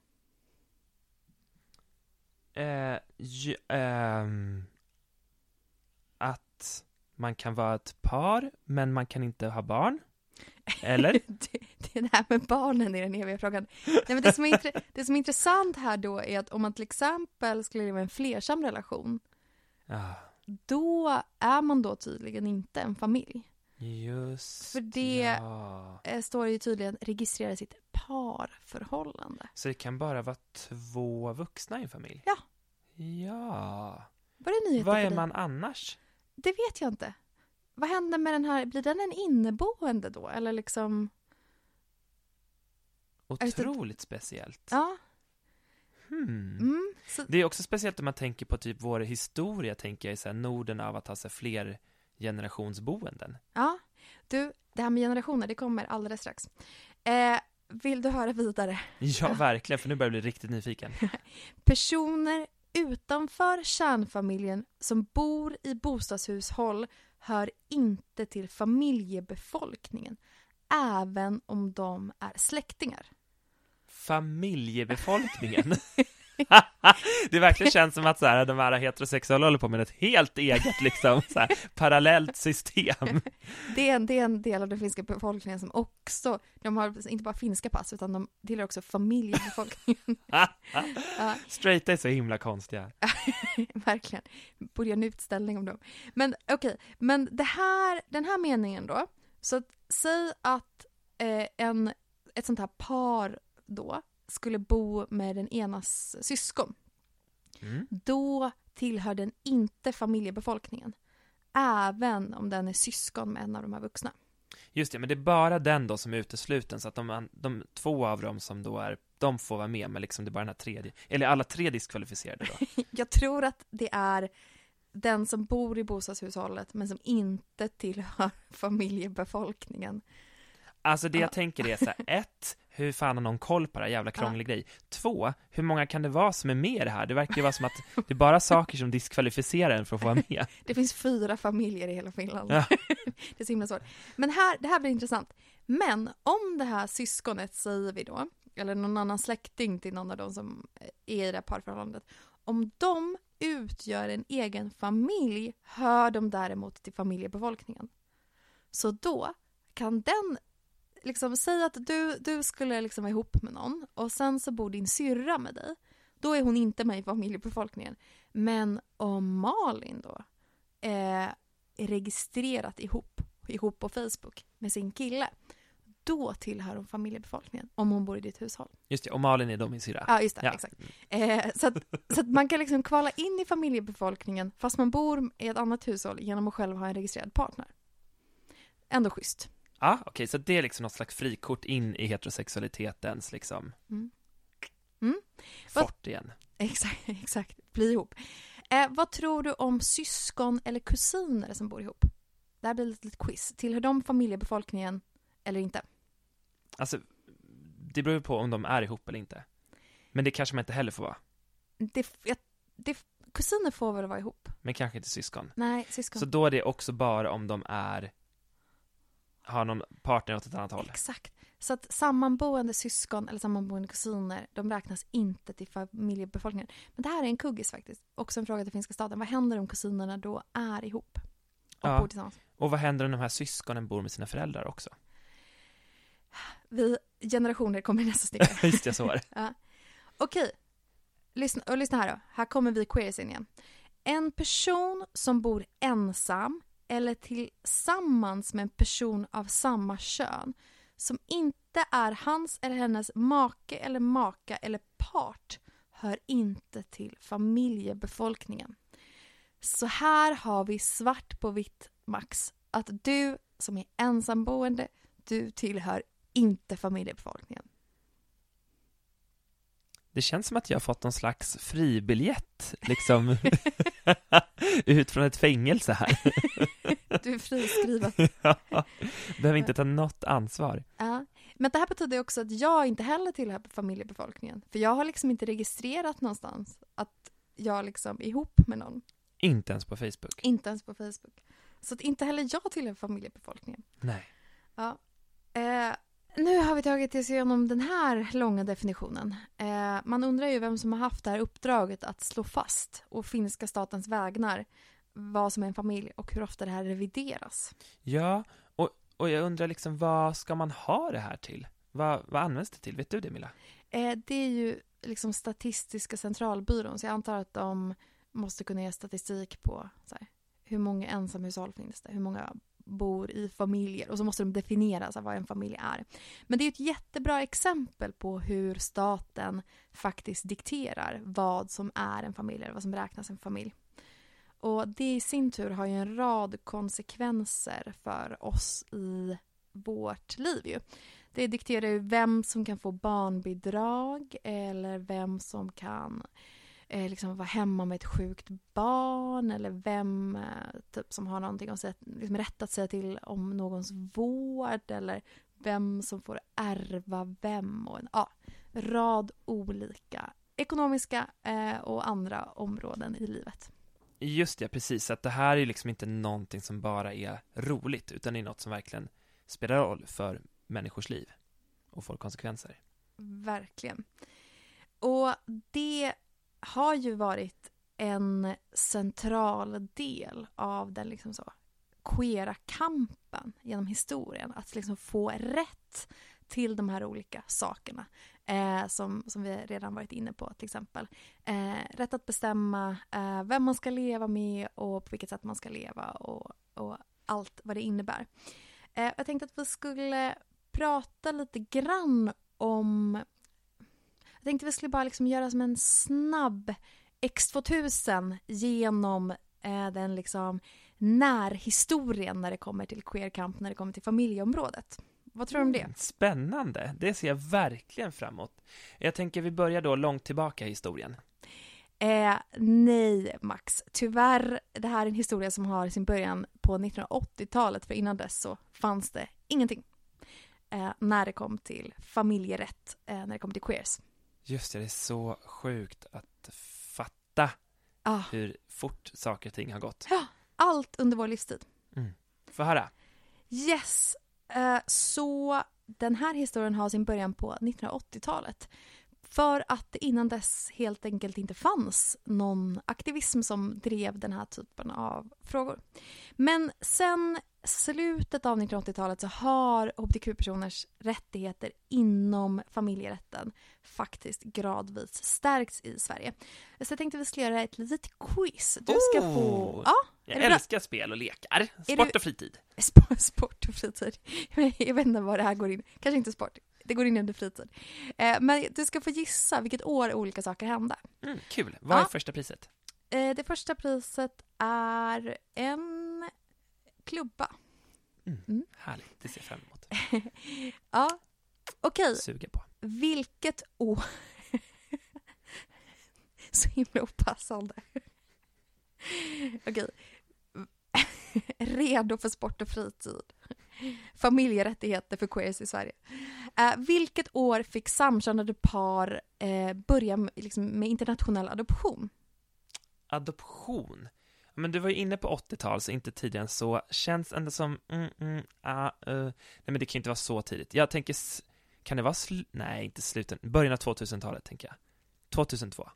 Eh, ju, ehm, man kan vara ett par, men man kan inte ha barn. Eller? det, det är det här med barnen i den eviga frågan. Nej, men det, som är, intre- det som är intressant här då är att om man till exempel skulle leva i en flersam relation Ja, då är man då tydligen inte en familj. just För det- ja. Eh, står ju tydligen registrera sitt parförhållande. Så det kan bara vara två vuxna i en familj? Ja. Ja. Var det nyheter Vad är man annars? Det vet jag inte. Vad händer med den här, blir den en inneboende då? Eller liksom, det. Otroligt speciellt. ja. Hmm. Mm, så, Det är också speciellt om man tänker på typ vår historia, tänker jag, i så här Norden av att ha så fler generationsboenden. ja. Du, det här med generationer, det kommer alldeles strax. Eh, vill du höra vidare? Ja, verkligen, för nu börjar jag bli riktigt nyfiken. Personer utanför kärnfamiljen som bor i bostadshushåll hör inte till familjebefolkningen, även om de är släktingar. Familjebefolkningen. det verkligen känns som att så här, de här heterosexuella håller på med ett helt eget liksom, så här, parallellt system. Det är, en, det är en del av den finska befolkningen som också, de har inte bara finska pass utan de tillhör också familjebefolkningen. Ja. Straighta är så himla konstiga. Verkligen. Borde göra en utställning om dem. Men okej, men det här, den här meningen då. Så att, säg att eh, en, ett sånt här par då skulle bo med den enas syskon. Mm. Då tillhör den inte familjebefolkningen. Även om den är syskon med en av de här vuxna. Just det, men det är bara den då som är utesluten, så att de, de två av dem som då är, de får vara med, men liksom det är bara den här tredje, eller alla tre diskvalificerade då. Jag tror att det är den som bor i bostadshushållet men som inte tillhör familjebefolkningen. Alltså det jag Ja. tänker är så här, ett, hur fan har någon koll på det här jävla krånglig grej? Två, hur många kan det vara som är med i det här? Det verkar ju vara som att det är bara saker som diskvalificerar en för att få vara med. Det finns fyra familjer i hela Finland. Ja. det är så himla svårt. Men här, det här blir intressant. Men om det här syskonet, säger vi då, eller någon annan släkting till någon av dem som är i det här parförhållandet, om de utgör en egen familj hör de däremot till familjebefolkningen. Så då kan den liksom säga att du, du skulle liksom vara ihop med någon och sen så bor din syrra med dig. Då är hon inte med i familjebefolkningen. Men om Malin då eh, är registrerat ihop, ihop på Facebook med sin kille, då tillhör hon familjebefolkningen om hon bor i ditt hushåll. Just det, och Malin är då min syrra. Ja, just det. Ja. Exakt. Eh, så, att, så att man kan liksom kvala in i familjebefolkningen fast man bor i ett annat hushåll genom att själv ha en registrerad partner. Ändå schysst. Ja, okej, så det är liksom något slags frikort in i heterosexualitetens liksom Mm. Mm. Fort igen. Exakt, exakt. Bli ihop. Eh, vad tror du om syskon eller kusiner som bor ihop? Det här blir lite, lite quiz. Tillhör de familjebefolkningen eller inte? Alltså, det beror ju på om de är ihop eller inte. Men det kanske man inte heller får vara. Det, jag, det, kusiner får väl vara ihop? Men kanske inte syskon. Nej, syskon. Så då är det också bara om de är har någon partner åt ett annat håll. Exakt. Så att sammanboende syskon eller sammanboende kusiner, de räknas inte till familjebefolkningen. Men det här är en kuggis faktiskt. Också en fråga till finska staten. Vad händer om kusinerna då är ihop? Och Ja. bor tillsammans? Och vad händer om de här syskonen bor med sina föräldrar också? Vi generationer kommer i nästa steg. Just det, så var det. Ja. Okej. Lyssna, och lyssna här då. Här kommer vi queers in igen. En person som bor ensam eller tillsammans med en person av samma kön som inte är hans eller hennes make eller maka eller part hör inte till familjebefolkningen. Så här har vi svart på vitt, Max, att du som är ensamboende, du tillhör inte familjebefolkningen. Det känns som att jag har fått någon slags fribiljett, liksom, ut från ett fängelse här. Du är friskriven. Ja, Behöver inte ta något ansvar. Ja. Men det här betyder också att jag inte heller tillhör familjebefolkningen. För jag har liksom inte registrerat någonstans att jag liksom är ihop med någon. Inte ens på Facebook. Inte ens på Facebook. Så att inte heller jag tillhör familjebefolkningen. Nej. Ja. Eh, nu har vi tagit oss igenom den här långa definitionen. Eh, man undrar ju vem som har haft det här uppdraget att slå fast och finska statens vägnar vad som är en familj och hur ofta det här revideras. Ja, och, och jag undrar liksom, vad ska man ha det här till? Vad, vad används det till? Vet du det, Milla? Eh, det är ju liksom Statistiska centralbyrån, så jag antar att de måste kunna ge statistik på så här, hur många ensamhushåll finns det, hur många bor i familjer och så måste de definiera så här, vad en familj är. Men det är ett jättebra exempel på hur staten faktiskt dikterar vad som är en familj eller vad som räknas en familj. Och det i sin tur har ju en rad konsekvenser för oss i vårt liv ju. Det dikterar ju vem som kan få barnbidrag eller vem som kan eh, liksom vara hemma med ett sjukt barn eller vem eh, typ, som har någonting att säga, liksom rätt att säga till om någons vård eller vem som får ärva vem och en ja, rad olika ekonomiska eh, och andra områden i livet. Just det, precis. Att det här är liksom inte någonting som bara är roligt, utan det är något som verkligen spelar roll för människors liv och får konsekvenser. Verkligen. Och det har ju varit en central del av den liksom så queera kampen genom historien. Att liksom få rätt till de här olika sakerna. Eh, som, som vi redan varit inne på till exempel. Eh, rätt att bestämma eh, vem man ska leva med och på vilket sätt man ska leva och, och allt vad det innebär. Eh, jag tänkte att vi skulle prata lite grann om... Tänkte vi skulle bara liksom göra som en snabb X2000 genom eh, den liksom närhistorien när det kommer till queerkamp, när det kommer till familjeområdet. Vad tror du om det? Mm, Spännande, det ser jag verkligen framåt. Jag tänker vi börjar då långt tillbaka i historien. Eh, nej, Max. Tyvärr, det här är en historia som har sin början på 1980-talet, för innan dess så fanns det ingenting. Eh, när det kom till familjerätt, eh, när det kom till queers. Just det, det är så sjukt att fatta Ah, hur fort saker och ting har gått. allt under vår livstid. Få höra. Yes! Eh, så den här historien har sin början på 1980-talet. För att det innan dess helt enkelt inte fanns någon aktivism som drev den här typen av frågor. Men sen slutet av 1980-talet så har hbtq-personers rättigheter inom familjerätten faktiskt gradvis stärkts i Sverige. Så jag tänkte vi skulle göra ett litet quiz. Du ska få... Oh! Ja, Jag bra? älskar spel och lekar, sport du- och fritid. Sp- Sport och fritid. Jag vet inte vad det här går in. Kanske inte sport. Det går in under fritid. Eh, men du ska få gissa vilket år olika saker hände. Mm, kul. Vad är Ja. första priset? Eh, det första priset är en klubba. Mm. Mm. Härligt, det ser jag fram emot. Ja, okej. Suger på. Vilket år... Så himla opassande. Okej. Redo för sport och fritid. Familjerättigheter för queers i Sverige. Eh, vilket år fick samkönade par eh, börja med, liksom, med internationell adoption? Adoption. Men du var ju inne på 80-tal, så inte tidigare än så. Känns ändå som, mm, mm, ah, eh. nej men det kan ju inte vara så tidigt. Jag tänker, kan det vara sl- nej inte slutet, början av 2000-talet tänker jag. 2002.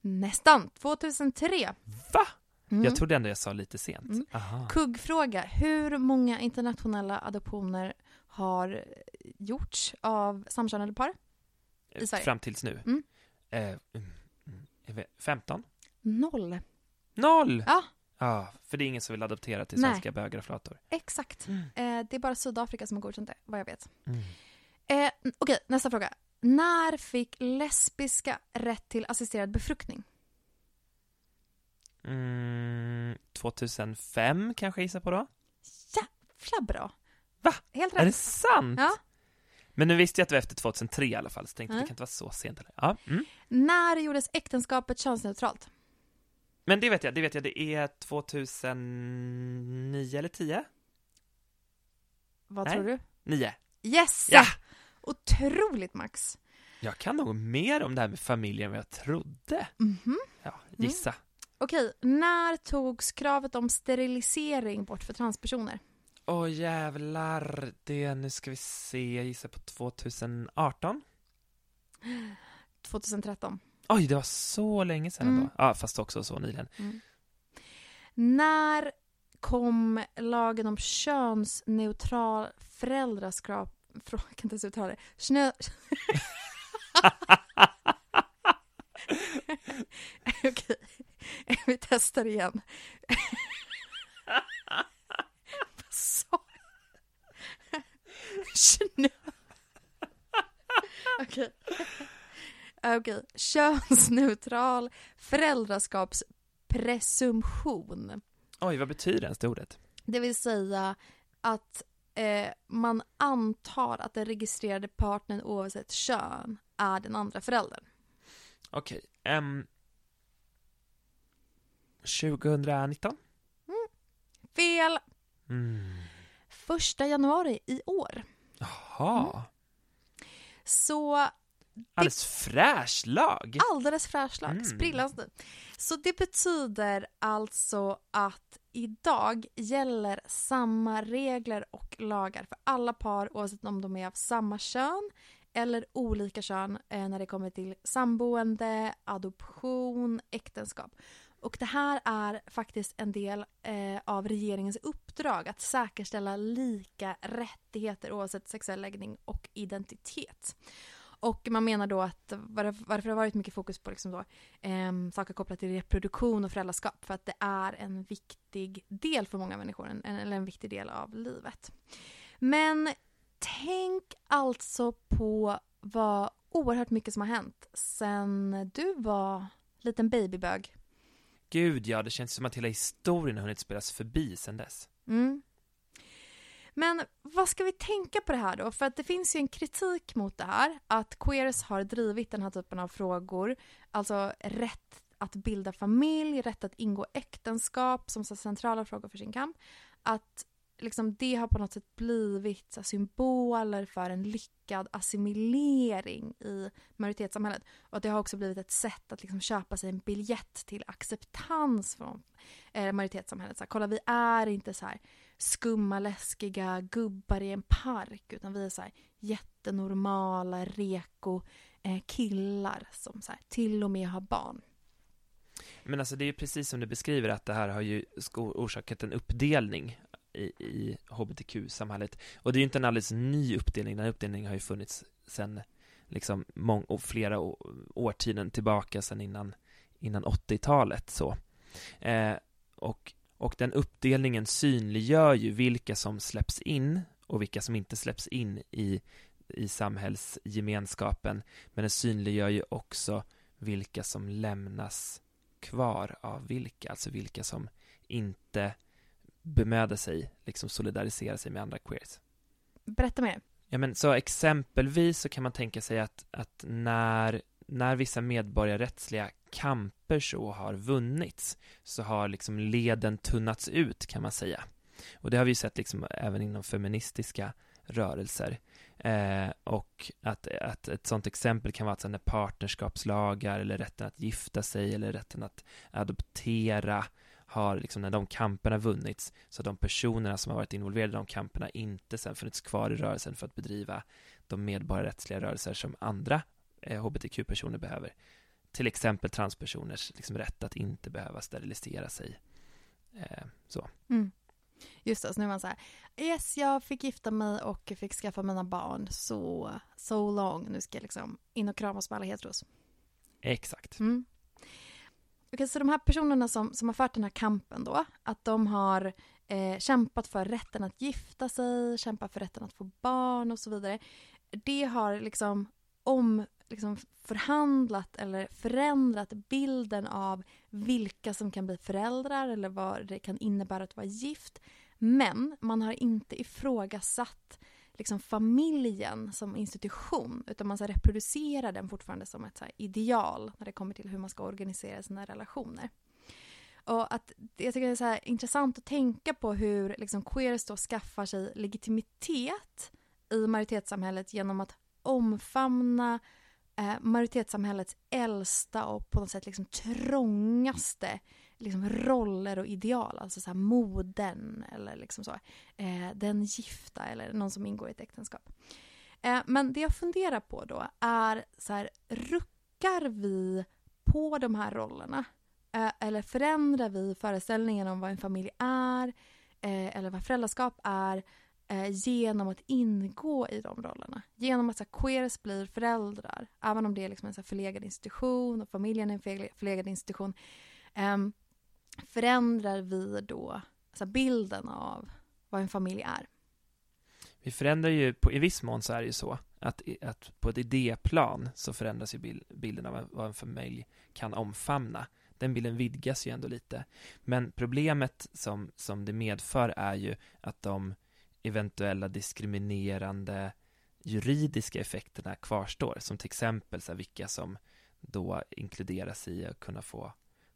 Nästan. 2003. Va? Mm. Jag trodde ändå jag sa lite sent. Mm. Kuggfråga. Hur många internationella adoptioner har gjorts av samkönade par? i Sverige. Fram tills nu. Mm. Eh, mm, mm, jag vet- 15? Noll. Noll! Ja. Ja, för det är ingen som vill adoptera till Nej. svenska bögar och flator. Exakt. Mm. Eh, det är bara Sydafrika som har godkänt det, vad jag vet. Mm. Eh, Okej, nästa fråga. När fick lesbiska rätt till assisterad befruktning? Mm, 2005 kanske jag gissar på då? Jävla bra. Va? Helt Är det rätt. sant? Ja. Men nu visste jag att det var efter 2003 i alla fall, så tänkte Nej. det kan inte vara så sent eller? Ja. Mm. När gjordes äktenskapet könsneutralt? Men det vet jag, det vet jag, det är 2009 eller 10? Vad Nej. tror du? 9. Yes! Ja! Otroligt Max. Jag kan nog mer om det här med familjen än vad jag trodde. Mhm. Ja, gissa. Okej, när togs kravet om sterilisering bort för transpersoner? Åh jävlar, det, nu ska vi se, jag gissar på 2018? 2013. Oj, det var så länge sedan Mm. ändå. Ja, fast också så nyligen. När kom lagen om könsneutral föräldraskap... Frå- Jag kan inte ens uttala det. Snö... Okej, vi testar igen. Vad sa jag? Okej. Okej, könsneutral föräldraskapspresumtion. Oj, vad betyder ens det ordet? Det vill säga att eh, man antar att den registrerade partnern oavsett kön är den andra föräldern. Okej, ehm... 2019? Fel! Mm. Första januari i år. Jaha. Så Alldeles fräsch lag. alldeles fräsch lag, Mm. sprillans ny. Så det betyder alltså att idag gäller samma regler och lagar för alla par oavsett om de är av samma kön eller olika kön eh, när det kommer till samboende, adoption, äktenskap. Och det här är faktiskt en del eh, av regeringens uppdrag att säkerställa lika rättigheter oavsett sexuell läggning och identitet. Och man menar då att varför, det har varit mycket fokus på liksom då, eh, saker kopplat till reproduktion och föräldraskap för att det är en viktig del för många människor, en, eller en viktig del av livet. Men tänk alltså på vad oerhört mycket som har hänt sen du var liten babybög. Gud ja, det känns som att hela historien har hunnit spelas förbi sen dess. Mm. Men vad ska vi tänka på det här då? För att det finns ju en kritik mot det här, att queers har drivit den här typen av frågor, alltså rätt att bilda familj, rätt att ingå äktenskap som så centrala frågor för sin kamp. Att liksom det har på något sätt blivit så symboler för en lyckad assimilering i majoritetssamhället. Och att det har också blivit ett sätt att liksom köpa sig en biljett till acceptans från eh, majoritetssamhället. Så här, kolla, vi är inte så här skumma, läskiga gubbar i en park utan vi är så här jättenormala, reko eh, killar som så här, till och med har barn. Men alltså det är ju precis som du beskriver att det här har ju orsakat en uppdelning i, i hbtq-samhället. Och det är ju inte en alldeles ny uppdelning, den här uppdelningen har ju funnits sedan liksom mång- och flera årtionden tillbaka sedan innan, innan 80-talet så. Eh, och, och den uppdelningen synliggör ju vilka som släpps in och vilka som inte släpps in i, i samhällsgemenskapen. Men den synliggör ju också vilka som lämnas kvar av vilka, alltså vilka som inte bemöda sig, liksom solidarisera sig med andra queers. Berätta mer. Ja, men så exempelvis så kan man tänka sig att, att när, när vissa medborgarrättsliga kamper så har vunnits så har liksom leden tunnats ut kan man säga. Och det har vi sett liksom även inom feministiska rörelser. Eh, och att, att ett sådant exempel kan vara att när partnerskapslagar eller rätten att gifta sig eller rätten att adoptera har liksom när de kamperna vunnits så har de personerna som har varit involverade i de kamperna inte sen funnits kvar i rörelsen för att bedriva de medborgarrättsliga rörelser som andra eh, hbtq-personer behöver. Till exempel transpersoners liksom, rätt att inte behöva sterilisera sig. Eh, så. Mm. Just det, så nu är man så här, yes jag fick gifta mig och fick skaffa mina barn, så so long, nu ska jag liksom in och kramas med alla heteros. Exakt. Mm. Okej, så de här personerna som, som har fört den här kampen då, att de har eh, kämpat för rätten att gifta sig, kämpat för rätten att få barn och så vidare. Det har liksom om liksom förhandlat eller förändrat bilden av vilka som kan bli föräldrar eller vad det kan innebära att vara gift. Men man har inte ifrågasatt liksom familjen som institution utan man så reproducerar den fortfarande som ett så ideal när det kommer till hur man ska organisera sina relationer. Och att jag tycker det är så intressant att tänka på hur liksom queers då skaffar sig legitimitet i majoritetssamhället genom att omfamna eh, majoritetssamhällets äldsta och på något sätt liksom trångaste liksom roller och ideal, alltså så här moden eller liksom så, eh, den gifta eller någon som ingår i ett äktenskap. Eh, men det jag funderar på då är så här, ruckar vi på de här rollerna? Eh, eller förändrar vi föreställningen om vad en familj är eh, eller vad föräldraskap är eh, genom att ingå i de rollerna. Genom att så här, queers blir föräldrar, även om det är liksom en så här, förlegad institution och familjen är en förlegad institution. Um, förändrar vi då alltså bilden av vad en familj är? Vi förändrar ju, på, i viss mån så är det ju så att, att på ett idéplan så förändras ju bilden av vad en familj kan omfamna. Den bilden vidgas ju ändå lite. Men problemet som, som det medför är ju att de eventuella diskriminerande juridiska effekterna kvarstår, som till exempel så här, vilka som då inkluderas i att kunna få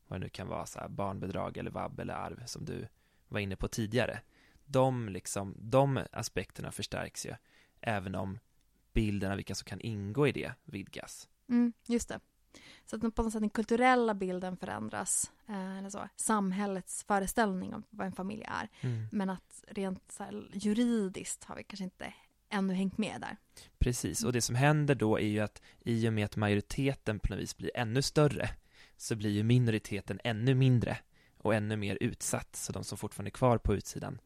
vad det nu kan vara, så här, barnbidrag eller vab eller arv som du var inne på tidigare. De, liksom, de aspekterna förstärks ju, även om bilden av vilka som kan ingå i det vidgas. Mm, just det. Så att på något sätt den kulturella bilden förändras, eh, eller så, samhällets föreställning om vad en familj är. Mm. Men att rent här, juridiskt har vi kanske inte ännu hängt med där. Precis, och det som händer då är ju att i och med att majoriteten på något vis blir ännu större så blir ju minoriteten ännu mindre och ännu mer utsatt, så de som fortfarande är kvar på utsidan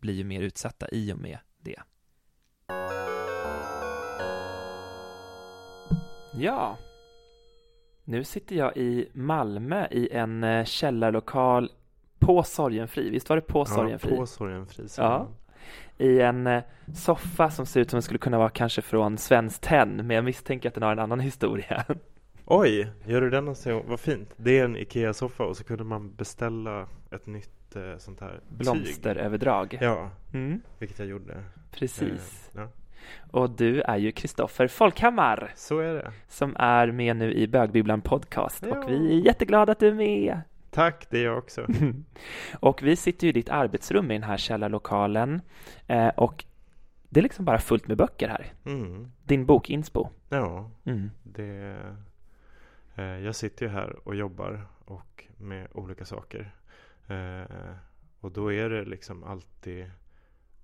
blir ju mer utsatta i och med det. Ja, nu sitter jag i Malmö i en eh, källarlokal på Sorgenfri. Visst var det på Sorgenfri? Ja, på Sorgenfri. Ja. I en eh, soffa som ser ut som den skulle kunna vara kanske från Svenskt Tenn, men jag misstänker att den har en annan historia. Oj, gör du den någonsin? Vad fint. Det är en Ikea-soffa och så kunde man beställa ett nytt eh, sånt här Blomsteröverdrag. Ja, mm. vilket jag gjorde. Precis. Eh, ja. Och du är ju Kristoffer Folkhammar. Så är det. Som är med nu i Bögbibblan Podcast. Ja. Och vi är jätteglada att du är med. Tack, det är jag också. och vi sitter ju i ditt arbetsrum i den här källarlokalen. Eh, och det är liksom bara fullt med böcker här. Mm. Din bok Inspo. Ja, mm. det jag sitter ju här och jobbar och med olika saker. Eh, och då är det liksom alltid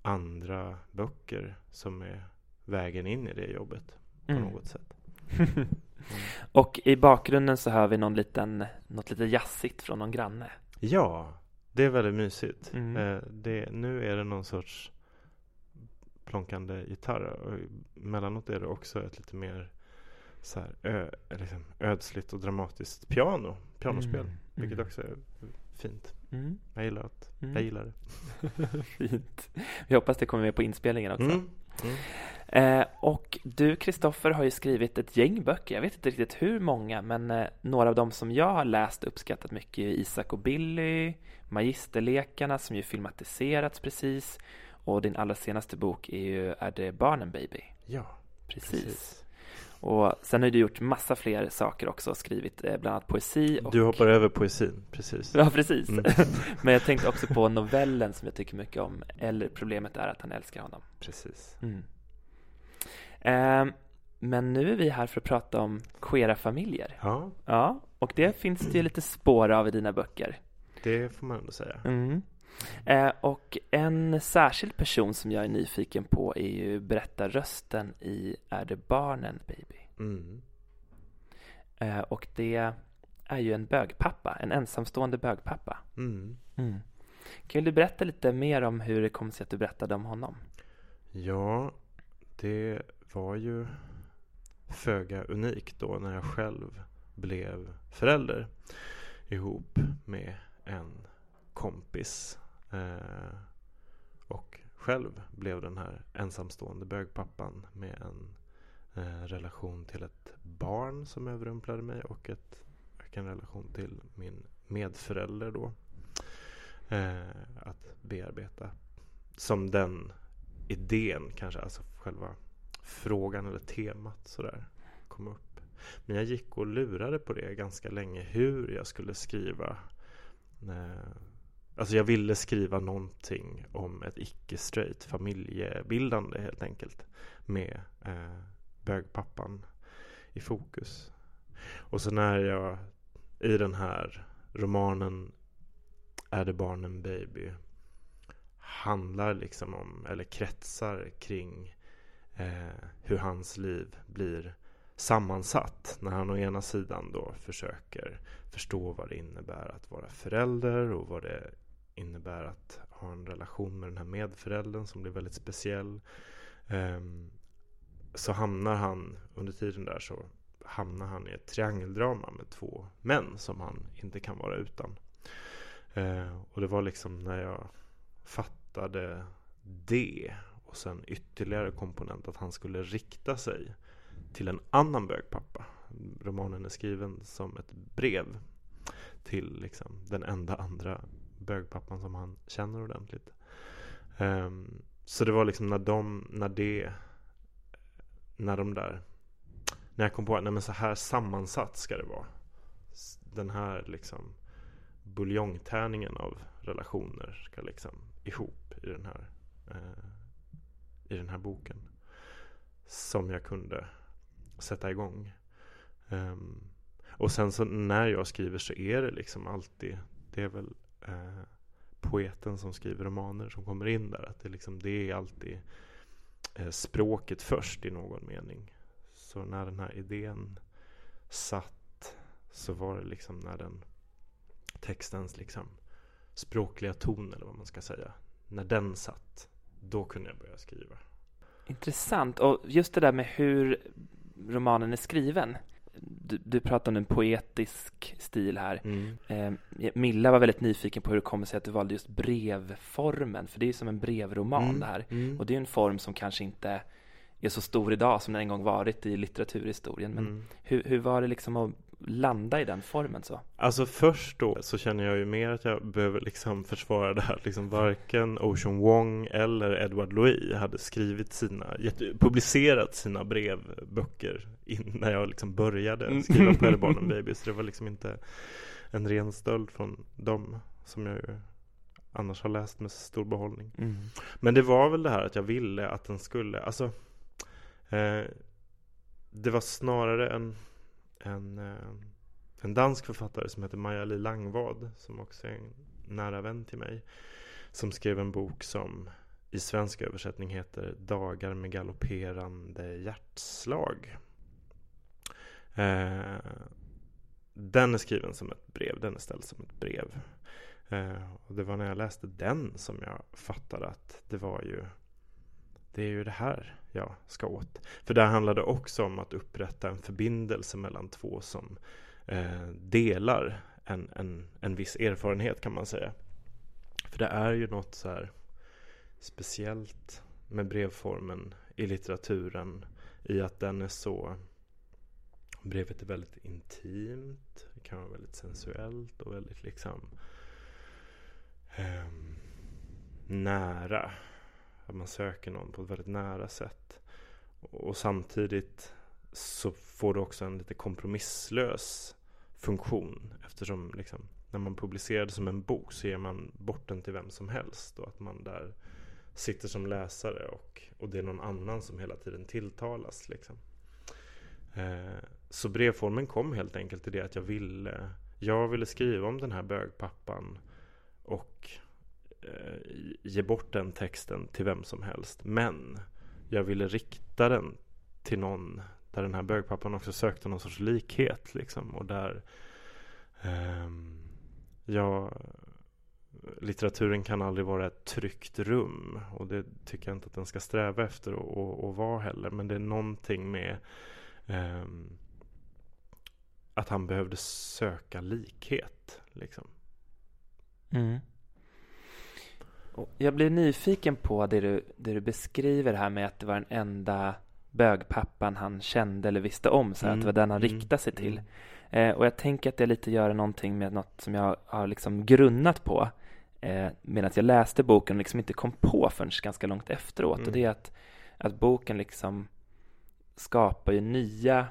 andra böcker som är vägen in i det jobbet på mm. något sätt. Mm. och i bakgrunden så hör vi någon liten, något lite jazzigt från någon granne. Ja, det är väldigt mysigt. Mm. Eh, det, nu är det någon sorts plonkande gitarr. Och emellanåt är det också ett lite mer så här, ö, liksom, ödsligt och dramatiskt piano, pianospel. Mm. Vilket mm. också är fint. Jag gillar, att, jag gillar det. Fint. Vi hoppas det kommer med på inspelningen också. Mm. Eh, och du, Kristoffer, har ju skrivit ett gäng böcker. Jag vet inte riktigt hur många, men eh, några av dem som jag har läst och uppskattat mycket är Isak och Billy, Magisterlekarna som ju filmatiserats precis och din allra senaste bok är ju Är det barnen baby? Ja, Precis. precis. Och sen har du gjort massa fler saker också, skrivit eh, bland annat poesi och... Du hoppar över poesin, precis. Ja, precis. Mm. Men jag tänkte också på novellen som jag tycker mycket om, eller Problemet är att han älskar honom. Precis. Mm. Ehm, men nu är vi här för att prata om queera familjer. Ja, Ja, och det finns det ju lite spår av i dina böcker. det får man ändå säga. Mm. Eh, och en särskild person som jag är nyfiken på är ju berättarrösten i Är det barnen baby? Mm. Eh, och det är ju en bögpappa, en ensamstående bögpappa. Mm. Mm. Kan du berätta lite mer om hur det kom sig att du berättade om honom? Ja, det var ju föga unikt då när jag själv blev förälder ihop med en kompis eh, och själv blev den här ensamstående bögpappan med en eh, relation till ett barn som överrumplade mig och ett, en relation till min medförälder då eh, att bearbeta som den idén kanske, alltså själva frågan eller temat sådär kom upp. Men jag gick och lurade på det ganska länge hur jag skulle skriva. Eh, Alltså jag ville skriva någonting om ett icke-straight familjebildande helt enkelt. Med eh, bögpappan i fokus. Och så när jag i den här romanen Är det barnen baby handlar liksom om, eller kretsar kring eh, hur hans liv blir sammansatt när han å ena sidan då försöker förstå vad det innebär att vara förälder och vad det innebär att ha en relation med den här medföräldern som blir väldigt speciell. Ehm, så hamnar han, under tiden där så hamnar han i ett triangeldrama med två män som han inte kan vara utan. Ehm, och det var liksom när jag fattade det och sen ytterligare komponent att han skulle rikta sig till en annan bögpappa. Romanen är skriven som ett brev till liksom den enda andra bögpappan som han känner ordentligt. Um, så det var liksom när de, när det, när de där, när jag kom på att nej men så här sammansatt ska det vara. Den här liksom buljongtärningen av relationer ska liksom ihop i den här, eh, i den här boken. Som jag kunde sätta igång. Um, och sen så när jag skriver så är det liksom alltid, det är väl eh, poeten som skriver romaner som kommer in där. Att det, liksom, det är alltid eh, språket först i någon mening. Så när den här idén satt så var det liksom när den textens liksom språkliga ton eller vad man ska säga. När den satt, då kunde jag börja skriva. Intressant. Och just det där med hur romanen är skriven. Du, du pratar om en poetisk stil här. Mm. Eh, Milla var väldigt nyfiken på hur det kommer sig att du valde just brevformen. För det är ju som en brevroman Mm. det här. Mm. Och det är en form som kanske inte är så stor idag som den en gång varit i litteraturhistorien. Men Mm. hur, hur var det liksom att landa i den formen så? Alltså först då så känner jag ju mer att jag behöver liksom försvara det här. Liksom varken Ocean Wong eller Edward Louis hade skrivit sina, gett- publicerat sina brevböcker in, när jag liksom började skriva på Är barnen baby. Så det var liksom inte en ren stöld från dem som jag ju annars har läst med stor behållning. Men det var väl det här att jag ville att den skulle, alltså eh, Det var snarare en en, eh, en dansk författare som heter Maja-Li Langvad som också är en nära vän till mig som skrev en bok som i svensk översättning heter Dagar med galopperande hjärtslag. Eh, den är skriven som ett brev, den är ställd som ett brev. Eh, och det var när jag läste den som jag fattade att det var ju det är ju det här jag ska åt. För där handlar det också om att upprätta en förbindelse mellan två som eh, delar en, en, en viss erfarenhet kan man säga. För det är ju något så här speciellt med brevformen i litteraturen i att den är så Brevet är väldigt intimt, det kan vara väldigt sensuellt och väldigt liksom eh, nära. Att man söker någon på ett väldigt nära sätt. Och samtidigt så får det också en lite kompromisslös funktion eftersom liksom, när man publicerar det som en bok så ger man bort den till vem som helst och att man där sitter som läsare och, och det är någon annan som hela tiden tilltalas. Liksom. Eh, så brevformen kom helt enkelt till det att jag ville Jag ville skriva om den här bögpappan och Eh, ge bort den texten till vem som helst. Men jag ville rikta den till någon där den här bögpappan också sökte någon sorts likhet liksom och där eh, jag litteraturen kan aldrig vara ett tryggt rum och det tycker jag inte att den ska sträva efter att vara heller men det är någonting med eh, att han behövde söka likhet liksom. Mm. Jag blir nyfiken på det du, det du beskriver här med att det var den enda bögpappan han kände eller visste om, så mm. att det var den han mm. riktade sig till. Mm. Eh, och jag tänker att det lite gör någonting med något som jag har liksom grunnat på eh, medan jag läste boken och liksom inte kom på förrän ganska långt efteråt. Mm. Och det är att, att boken liksom skapar ju nya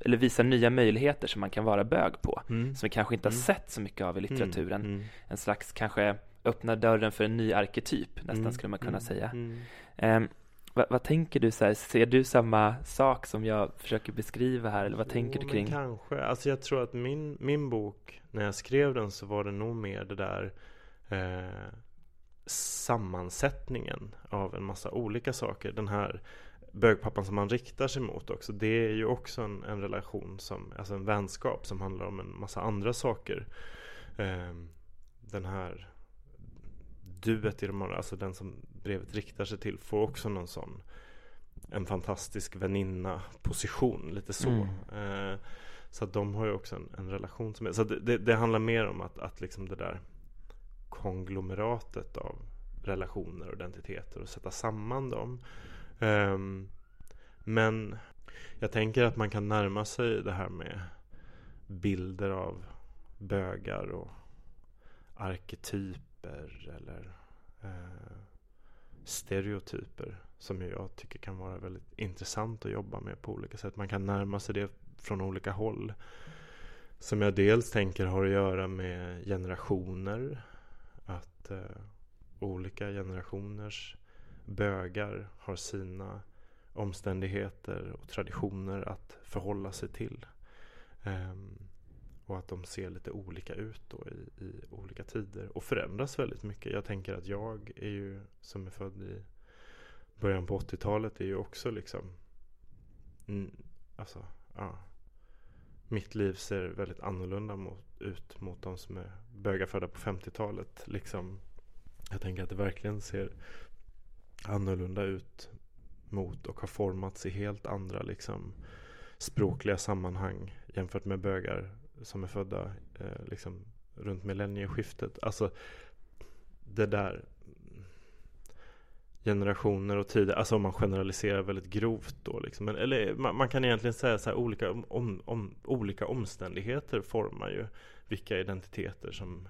eller visar nya möjligheter som man kan vara bög på. Mm. Som vi kanske inte har mm. sett så mycket av i litteraturen. Mm. mm. En slags kanske öppnar dörren för en ny arketyp nästan mm. skulle man kunna säga. Um, vad, vad, tänker du så här, ser du samma sak som jag försöker beskriva här eller vad tänker jo, du kring? Kanske, alltså jag tror att min, min bok när jag skrev den så var det nog mer det där eh, sammansättningen av en massa olika saker. Den här bögpappan som han riktar sig mot också. Det är ju också en, en relation, som, alltså en vänskap som handlar om en massa andra saker. Eh, den här duet i romanen, alltså den som brevet riktar sig till, får också någon sån en fantastisk väninna position, lite så. Mm. Eh, så att de har ju också en, en relation som är, så det, det, det, handlar mer om att, att liksom det där konglomeratet av relationer och identiteter och sätta samman dem. Um, men jag tänker att man kan närma sig det här med bilder av bögar och arketyper eller eh, stereotyper som jag tycker kan vara väldigt intressant att jobba med på olika sätt. Man kan närma sig det från olika håll. Som jag dels tänker har att göra med generationer. Att eh, olika generationers bögar har sina omständigheter och traditioner att förhålla sig till. Um, och att de ser lite olika ut då i, i, olika tider och förändras väldigt mycket. Jag tänker att jag är ju, som är född i början på 80-talet, är ju också liksom mm, Alltså, ja. Mitt liv ser väldigt annorlunda mot, ut mot de som är bögar födda på 50-talet. Liksom, jag tänker att det verkligen ser annorlunda ut mot och har formats i helt andra liksom, språkliga sammanhang jämfört med bögar som är födda eh, liksom, runt millennieskiftet. Alltså det där generationer och tider, alltså om man generaliserar väldigt grovt då liksom. Men, eller man, man, kan egentligen säga så här olika, om, om, olika omständigheter formar ju vilka identiteter som,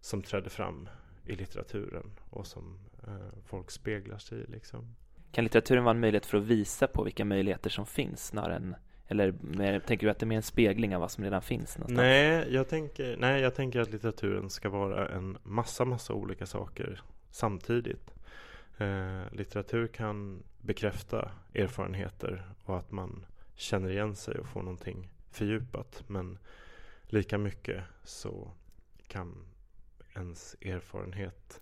som trädde fram i litteraturen och som eh, folk speglar sig i liksom. Kan litteraturen vara en möjlighet för att visa på vilka möjligheter som finns snarare än eller med, tänker du att det är mer en spegling av vad som redan finns? Någonstans? Nej jag, tänker, nej, jag tänker att litteraturen ska vara en massa, massa olika saker samtidigt. Eh, litteratur kan bekräfta erfarenheter och att man känner igen sig och får någonting fördjupat. Men lika mycket så kan ens erfarenhet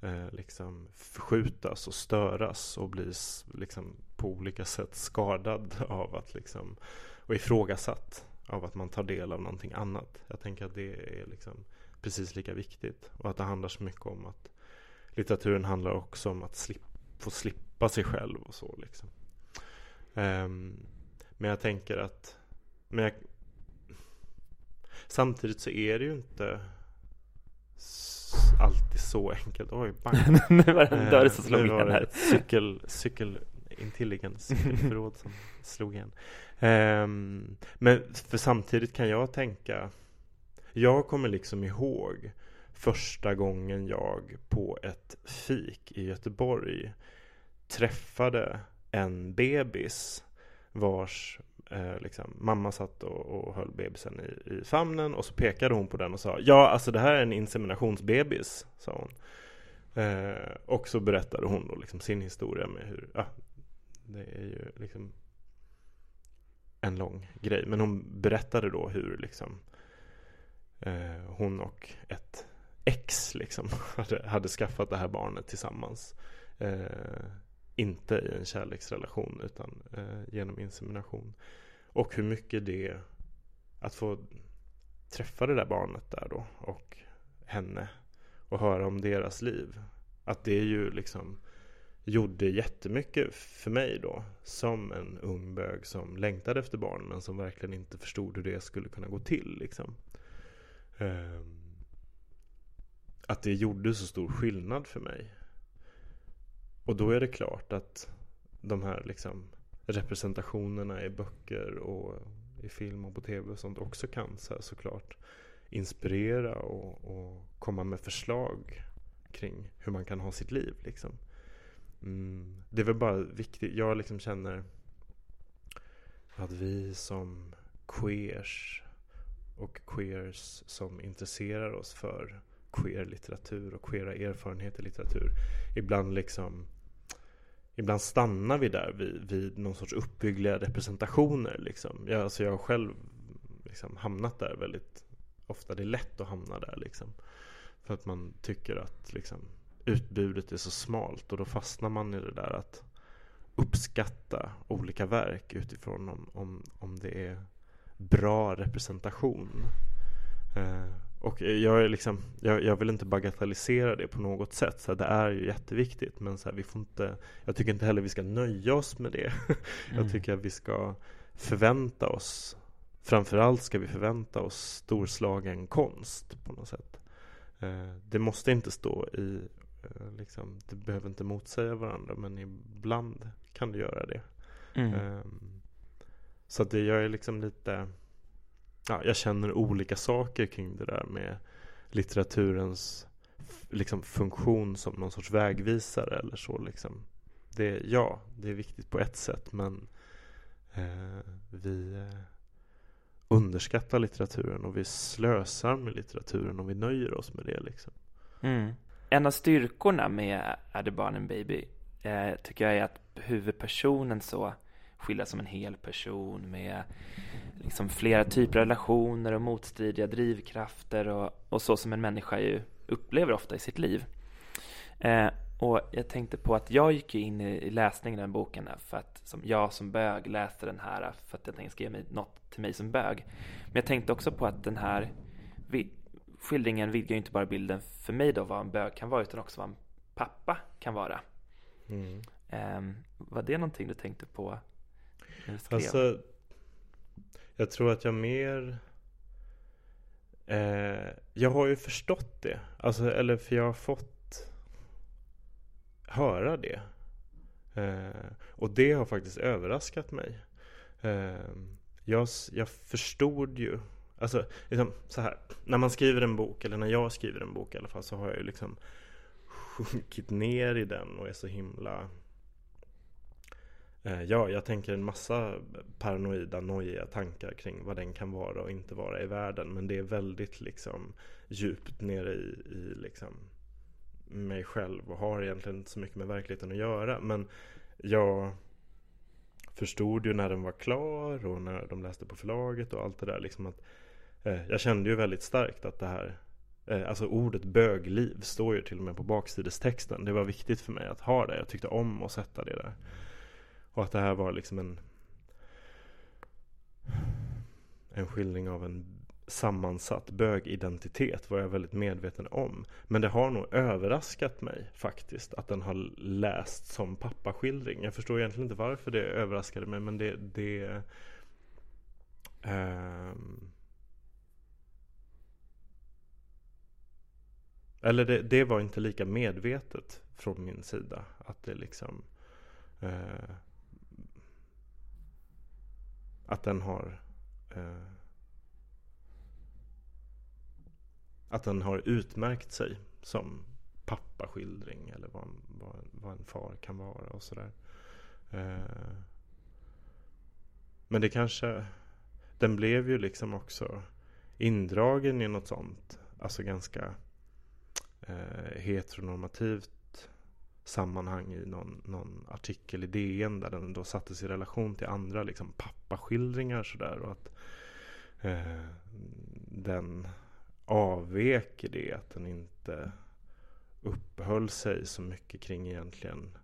eh, liksom förskjutas och störas och bli liksom på olika sätt skadad av att liksom och ifrågasatt av att man tar del av någonting annat. Jag tänker att det är liksom precis lika viktigt och att det handlar så mycket om att litteraturen handlar också om att slip, få slippa sig själv och så liksom. Um, men jag tänker att men jag, samtidigt så är det ju inte alltid så enkelt. Oj, bang. nu var det en dörr som Eh, slog igen här. cykel, cykel intelligence cykelförråd som slog igen. Ehm, men för samtidigt kan jag tänka Jag kommer liksom ihåg första gången jag på ett fik i Göteborg träffade en bebis vars eh, liksom, mamma satt och, och höll bebisen i, i famnen och så pekade hon på den och sa Ja, alltså det här är en inseminationsbebis, sa hon. Eh, och så berättade hon då liksom sin historia med hur, ja, det är ju liksom en lång grej. Men hon berättade då hur liksom eh, hon och ett ex liksom hade, hade skaffat det här barnet tillsammans. Eh, inte i en kärleksrelation utan eh, genom insemination. Och hur mycket det att få träffa det där barnet där då och henne och höra om deras liv. Att det ju liksom gjorde jättemycket för mig då som en ung bög som längtade efter barn men som verkligen inte förstod hur det skulle kunna gå till liksom. Eh, Att det gjorde så stor skillnad för mig. Och då är det klart att de här liksom representationerna i böcker och i film och på tv och sånt också kan så här, såklart inspirera och, och komma med förslag kring hur man kan ha sitt liv liksom. Mm, det är väl bara viktigt, jag liksom känner att vi som queers och queers som intresserar oss för queer-litteratur och queera erfarenheter i litteratur ibland liksom Ibland stannar vi där vid, vid någon sorts uppbyggliga representationer liksom. jag, alltså jag har själv liksom hamnat där väldigt ofta. Det är lätt att hamna där liksom. För att man tycker att liksom, utbudet är så smalt och då fastnar man i det där att uppskatta olika verk utifrån om, om, om det är bra representation. Eh, och jag, är liksom, jag, jag vill inte bagatellisera det på något sätt. Så här, det är ju jätteviktigt men så här, vi får inte, jag tycker inte heller vi ska nöja oss med det. Mm. Jag tycker att vi ska förvänta oss Framförallt ska vi förvänta oss storslagen konst på något sätt. Eh, det måste inte stå i, eh, liksom, det behöver inte motsäga varandra men ibland kan det göra det. Mm. Ehm, Så att det, jag är liksom lite ja, Jag känner olika saker kring det där med litteraturens liksom funktion som någon sorts vägvisare eller så liksom. Det, ja, det är viktigt på ett sätt men eh, vi eh, underskattar litteraturen och vi slösar med litteraturen och vi nöjer oss med det liksom. Mm. En av styrkorna med Är det barn en baby eh, tycker jag är att huvudpersonen så skildras som en hel person med liksom flera typer av relationer och motstridiga drivkrafter och, och så som en människa ju upplever ofta i sitt liv. Eh, och jag tänkte på att jag gick in i, i läsningen av den boken för att som jag som bög läste den här för att jag tänkte skriva något till mig som bög. Men jag tänkte också på att den här vi, skildringen vidgar ju inte bara bilden för mig då vad en bög kan vara utan också vad en pappa kan vara. Mm. Eh, var det någonting du tänkte på när du skrev? Alltså, jag tror att jag mer eh, Jag har ju förstått det. Alltså, eller för jag har fått höra det. Eh, och det har faktiskt överraskat mig. Eh, jag, jag förstod ju Alltså, liksom, så här. När man skriver en bok, eller när jag skriver en bok i alla fall, så har jag ju liksom sjunkit ner i den och är så himla Eh, ja, jag tänker en massa paranoida, nojiga tankar kring vad den kan vara och inte vara i världen. Men det är väldigt liksom djupt nere i, i liksom mig själv och har egentligen inte så mycket med verkligheten att göra. Men jag förstod ju när den var klar och när de läste på förlaget och allt det där. Liksom att, eh, jag kände ju väldigt starkt att det här eh, Alltså ordet bögliv står ju till och med på baksidestexten. Det var viktigt för mig att ha det. Jag tyckte om att sätta det där. Och att det här var liksom en En skildring av en sammansatt bögidentitet var jag väldigt medveten om. Men det har nog överraskat mig faktiskt att den har läst som pappaskildring. Jag förstår egentligen inte varför det överraskade mig men det, det um... eller det, det, var inte lika medvetet från min sida. Att det liksom eh, att den har eh, att den har utmärkt sig som pappaskildring eller vad, vad, vad en far kan vara och sådär. Eh, men det kanske, den blev ju liksom också indragen i något sånt, alltså ganska eh, heteronormativt sammanhang i någon, någon, artikel i DN där den då sattes i relation till andra liksom pappaskildringar sådär och att eh, den avvek i det att den inte uppehöll sig så mycket kring egentligen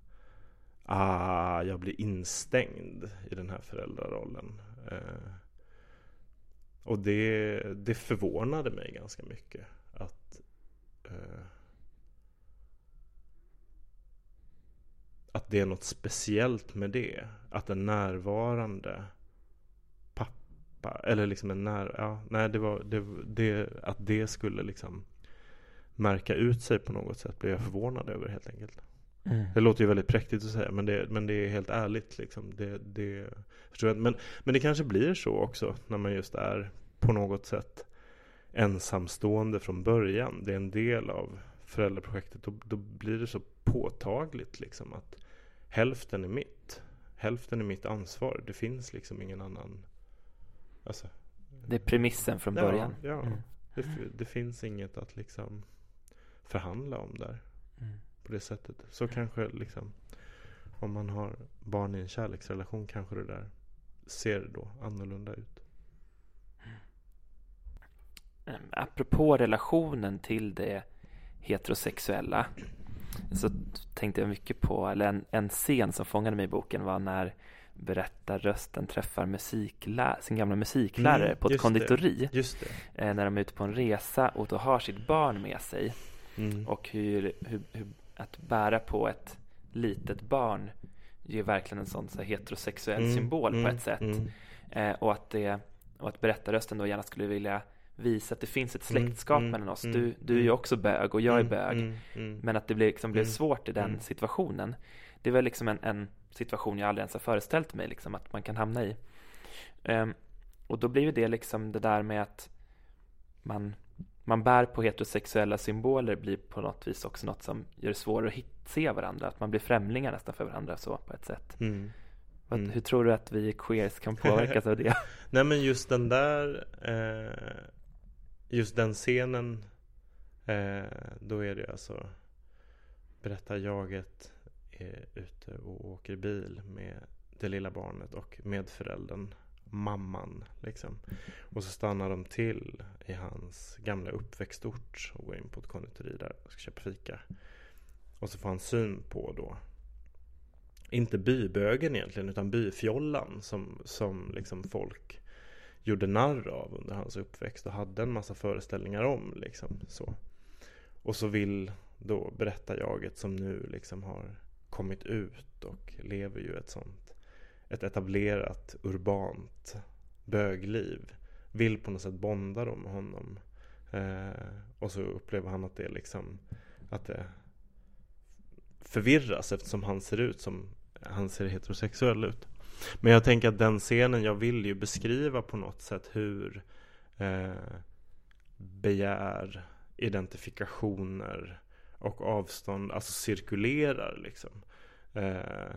ah, jag blir instängd i den här föräldrarollen. Eh, och det, det förvånade mig ganska mycket att eh, att det är något speciellt med det. Att en närvarande pappa, eller liksom en när, ja, nej det var, det, det, att det skulle liksom märka ut sig på något sätt blev jag förvånad över helt enkelt. Mm. Det låter ju väldigt präktigt att säga men det, men det är helt ärligt liksom. Det, det, jag. Men, men det kanske blir så också när man just är på något sätt ensamstående från början. Det är en del av föräldraprojektet. Då, då blir det så påtagligt liksom att hälften är mitt. Hälften är mitt ansvar. Det finns liksom ingen annan. Alltså, det är premissen från början. Ja, ja. Mm. Det, det, finns inget att liksom förhandla om där. Mm. På det sättet. Så kanske liksom om man har barn i en kärleksrelation kanske det där ser då annorlunda ut. Apropå relationen till det heterosexuella så tänkte jag mycket på, eller en, en scen som fångade mig i boken var när berättarrösten träffar musiklä sin gamla musiklärare mm, på ett konditori. Eh, när de är ute på en resa och då har sitt barn med sig. Mm. Och hur, hur, hur, att bära på ett litet barn ger verkligen en sån så heterosexuell mm, symbol på mm, ett sätt. Mm. Eh, och, att det, och att berättarrösten då gärna skulle vilja visa att det finns ett mm, släktskap mm, mellan oss. Mm, du, du är ju också bög och jag är bög. Men att det blev, liksom, blev svårt i den situationen. Det var liksom en, en situation jag aldrig ens har föreställt mig liksom, att man kan hamna i. Um, och då blir ju det liksom det där med att man, man bär på heterosexuella symboler blir på något vis också något som gör det svårare att hit, se varandra. Att man blir främlingar nästan för varandra så på ett sätt. Mm. Mm. Hur tror du att vi queers kan påverkas av det? Nej men just den där eh, just den scenen eh, Då är det alltså Berättar jaget är ute och åker bil med det lilla barnet och medföräldern mamman liksom. Och så stannar de till i hans gamla uppväxtort och går in på ett konditori där och ska köpa fika. Och så får han syn på då inte bybögen egentligen utan byfjollan som, som liksom folk gjorde narr av under hans uppväxt och hade en massa föreställningar om. Liksom, så. Och så vill då berättarjaget som nu liksom har kommit ut och lever ju ett sånt ett etablerat urbant bögliv vill på något sätt bonda då med honom. Eh, och så upplever han att det liksom att det förvirras eftersom han ser ut som han ser heterosexuell ut. Men jag tänker att den scenen, jag vill ju beskriva på något sätt hur eh, begär, identifikationer och avstånd alltså cirkulerar liksom. Eh,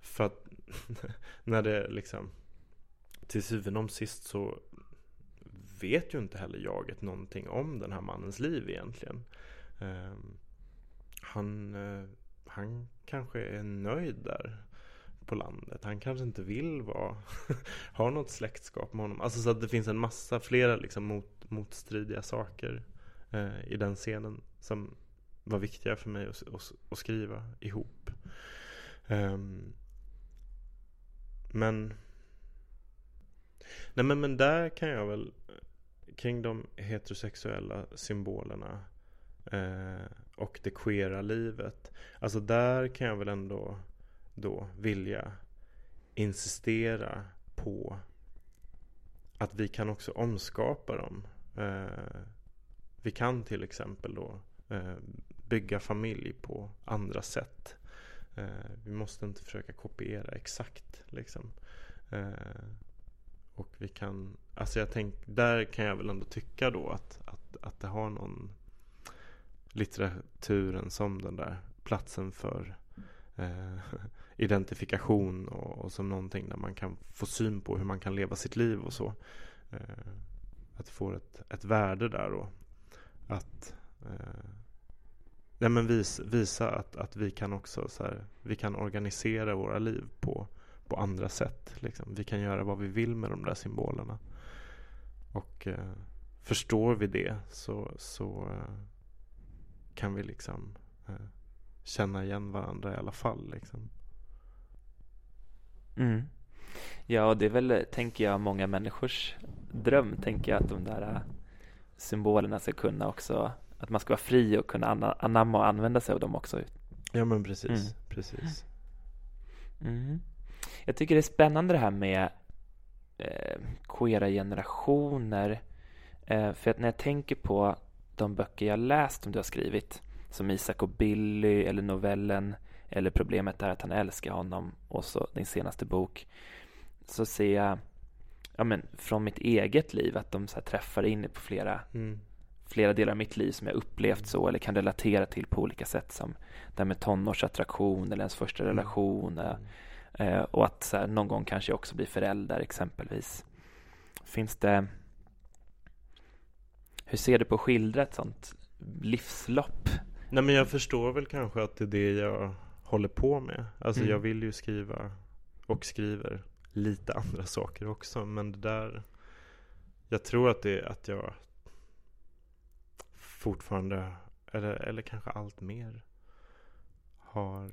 för att när det liksom till syvende om sist så vet ju inte heller jaget någonting om den här mannens liv egentligen. Eh, han, eh, han kanske är nöjd där på landet. Han kanske inte vill vara, ha något släktskap med honom. Alltså så att det finns en massa, flera liksom mot, motstridiga saker eh, i den scenen som var viktiga för mig att, att, att skriva ihop. Um, men Nej men, men där kan jag väl eh, Kring de heterosexuella symbolerna eh, Och det queera livet Alltså där kan jag väl ändå då vilja insistera på att vi kan också omskapa dem. Eh, vi kan till exempel då eh, bygga familj på andra sätt. Eh, vi måste inte försöka kopiera exakt liksom. Och vi kan, alltså jag tänk, där kan jag väl ändå tycka då att, att, att det har någon litteraturen som den där platsen för eh, identifikation och, och, som någonting där man kan få syn på hur man kan leva sitt liv och så. Eh, att få ett, ett värde där då. Att eh, ja, men vis, visa att, att vi kan också så här, vi kan organisera våra liv på, på andra sätt. Liksom. Vi kan göra vad vi vill med de där symbolerna. Och eh, förstår vi det så, så eh, kan vi liksom eh, känna igen varandra i alla fall. Liksom. Mm. Ja, och det är väl, tänker jag, många människors dröm, tänker jag, att de där äh, symbolerna ska kunna också, att man ska vara fri och kunna anamma och använda sig av dem också. Ja, men precis, mm. precis. Mm. Jag tycker det är spännande det här med eh, queera generationer. Eh, för att när jag tänker på de böcker jag läst som du har skrivit, som Isak och Billy eller novellen eller problemet är att han älskar honom och så din senaste bok så ser jag ja, men, från mitt eget liv att de så träffar in på flera mm. flera delar av mitt liv som jag upplevt så eller kan relatera till på olika sätt som det här med tonårsattraktion eller ens första mm. relation mm. eh, och att så här, någon gång kanske också bli förälder exempelvis. Finns det hur ser du på att skildra ett sånt livslopp? Nej men jag förstår väl kanske att det är det jag håller på med. Alltså mm. jag vill ju skriva och skriver lite andra saker också. Men det där, jag tror att det är att jag fortfarande, eller, eller kanske allt mer har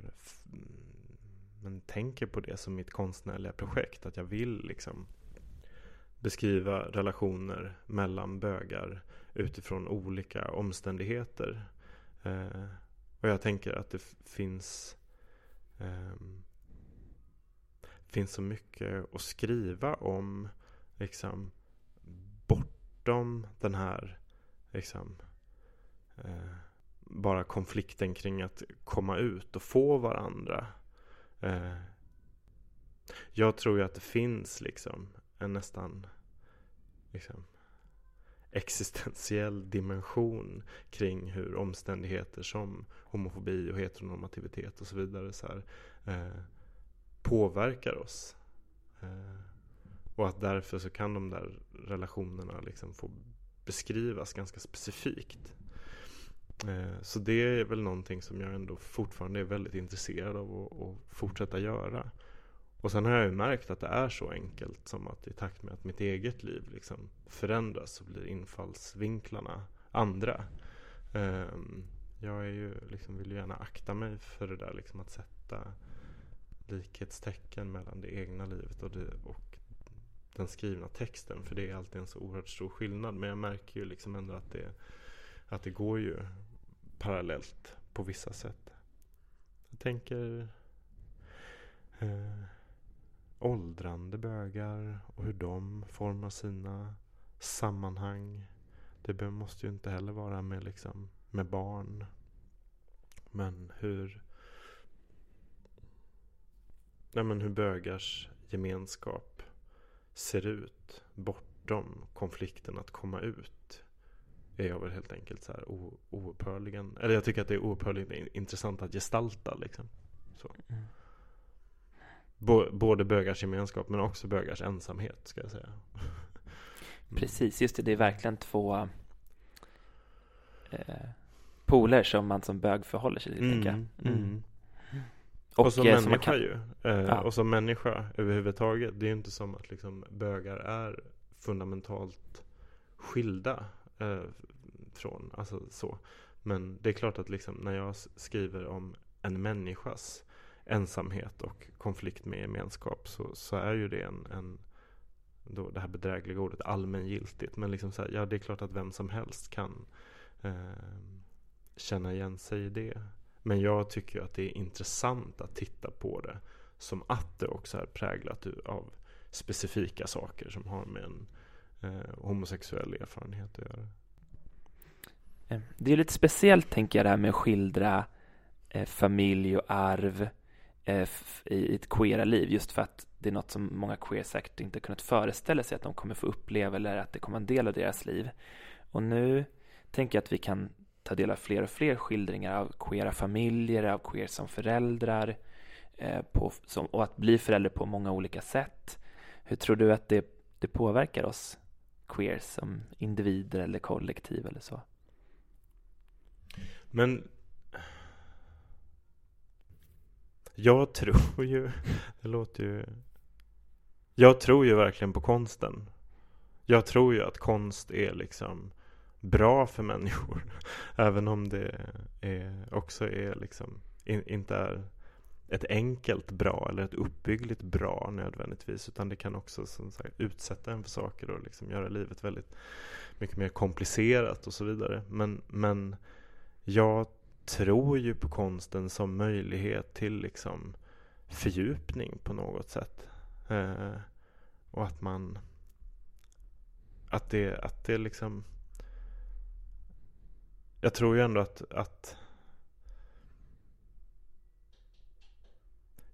men tänker på det som mitt konstnärliga projekt. Att jag vill liksom beskriva relationer mellan bögar utifrån olika omständigheter. Eh, och jag tänker att det finns det finns så mycket att skriva om liksom bortom den här liksom eh, bara konflikten kring att komma ut och få varandra. Eh, jag tror ju att det finns liksom en nästan liksom existentiell dimension kring hur omständigheter som homofobi och heteronormativitet och så vidare så här, eh, påverkar oss. Eh, och att därför så kan de där relationerna liksom få beskrivas ganska specifikt. Eh, så det är väl någonting som jag ändå fortfarande är väldigt intresserad av att fortsätta göra. Och sen har jag ju märkt att det är så enkelt som att i takt med att mitt eget liv liksom förändras så blir infallsvinklarna andra. Ehm, jag är ju, liksom, vill ju gärna akta mig för det där liksom att sätta likhetstecken mellan det egna livet och, det, och den skrivna texten. För det är alltid en så oerhört stor skillnad. Men jag märker ju liksom ändå att det, att det går ju parallellt på vissa sätt. Jag tänker eh, åldrande bögar och hur de formar sina sammanhang. Det måste ju inte heller vara med, liksom, med barn. Men hur nej men hur bögars gemenskap ser ut bortom konflikten att komma ut är jag väl helt enkelt så här oupphörligen, eller jag tycker att det är oupphörligen intressant att gestalta liksom. Så. Mm både bögars gemenskap men också bögars ensamhet ska jag säga. Precis, just det, det är verkligen två eh, poler som man som bög förhåller sig till. Mm, mm. mm. Och, och som eh, människa kan... ju. Eh, ja. Och som människa överhuvudtaget. Det är ju inte som att liksom bögar är fundamentalt skilda eh, från, alltså så. Men det är klart att liksom när jag skriver om en människas ensamhet och konflikt med gemenskap så, så är ju det en, en då det här bedrägliga ordet allmängiltigt. Men liksom så här, ja det är klart att vem som helst kan eh, känna igen sig i det. Men jag tycker att det är intressant att titta på det som att det också är präglat av specifika saker som har med en eh, homosexuell erfarenhet att göra. Ehm, det är lite speciellt, tänker jag, det här med att skildra eh, familj och arv eh, Eh, i ett queera liv, just för att det är något som många queer säkert inte kunnat föreställa sig att de kommer få uppleva eller att det kommer vara en del av deras liv. Och nu tänker jag att vi kan ta del av fler och fler skildringar av queera familjer, av queer som föräldrar eh, på, som, och att bli förälder på många olika sätt. Hur tror du att det, det påverkar oss queer som individer eller kollektiv eller så? Men jag tror ju, det låter ju Jag tror ju verkligen på konsten Jag tror ju att konst är liksom bra för människor Även om det är, också är liksom in, inte är ett enkelt bra eller ett uppbyggligt bra nödvändigtvis utan det kan också som sagt, utsätta en för saker och liksom göra livet väldigt mycket mer komplicerat och så vidare. Men, men jag tror ju på konsten som möjlighet till liksom fördjupning på något sätt. Eh, och att man att det, att det liksom jag tror ju ändå att, att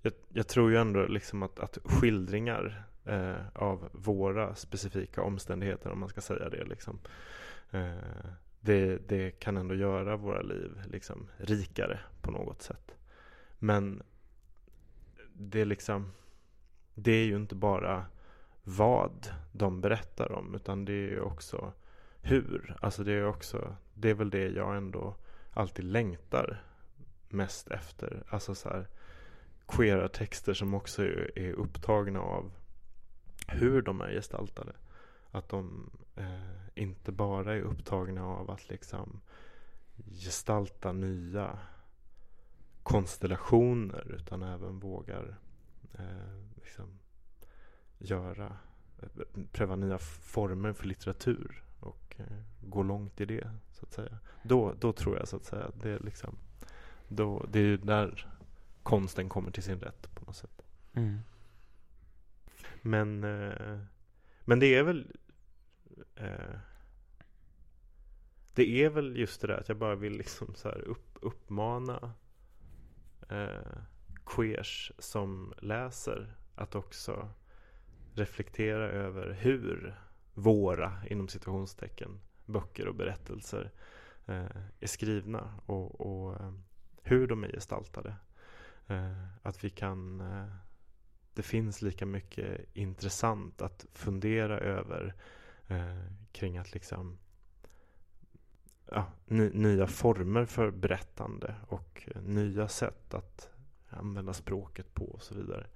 jag, jag, tror ju ändå liksom att, att skildringar eh, av våra specifika omständigheter, om man ska säga det, liksom, eh, det, det, kan ändå göra våra liv liksom, rikare på något sätt. Men det är liksom, det är ju inte bara vad de berättar om, utan det är ju också hur. Alltså det är också, det är väl det jag ändå alltid längtar mest efter. Alltså så här, queera texter som också är upptagna av hur de är gestaltade. Att de eh, inte bara är upptagna av att liksom gestalta nya konstellationer utan även vågar eh, liksom göra, pröva nya former för litteratur och eh, gå långt i det så att säga. Då, då tror jag så att säga det är liksom då, det är där konsten kommer till sin rätt på något sätt. Mm. Men, eh, men det är väl eh, Det är väl just det där att jag bara vill liksom så upp, uppmana eh, queers som läser att också reflektera över hur våra, inom situationstecken, böcker och berättelser eh, är skrivna och, och eh, hur de är gestaltade. Eh, att vi kan eh, det finns lika mycket intressant att fundera över eh, kring att liksom ja, nya former för berättande och nya sätt att använda språket på och så vidare.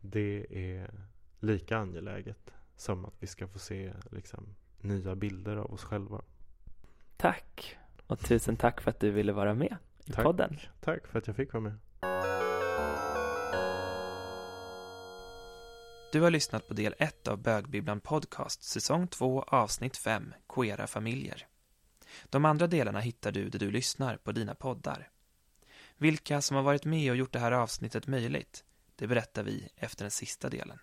Det är lika angeläget som att vi ska få se liksom, nya bilder av oss själva. Tack! Och tusen tack för att du ville vara med i tack. podden. Tack för att jag fick vara med. Du har lyssnat på del 1 av Bögbibblan Podcast, säsong 2, avsnitt 5, Queera familjer. De andra delarna hittar du där du lyssnar på dina poddar. Vilka som har varit med och gjort det här avsnittet möjligt, det berättar vi efter den sista delen.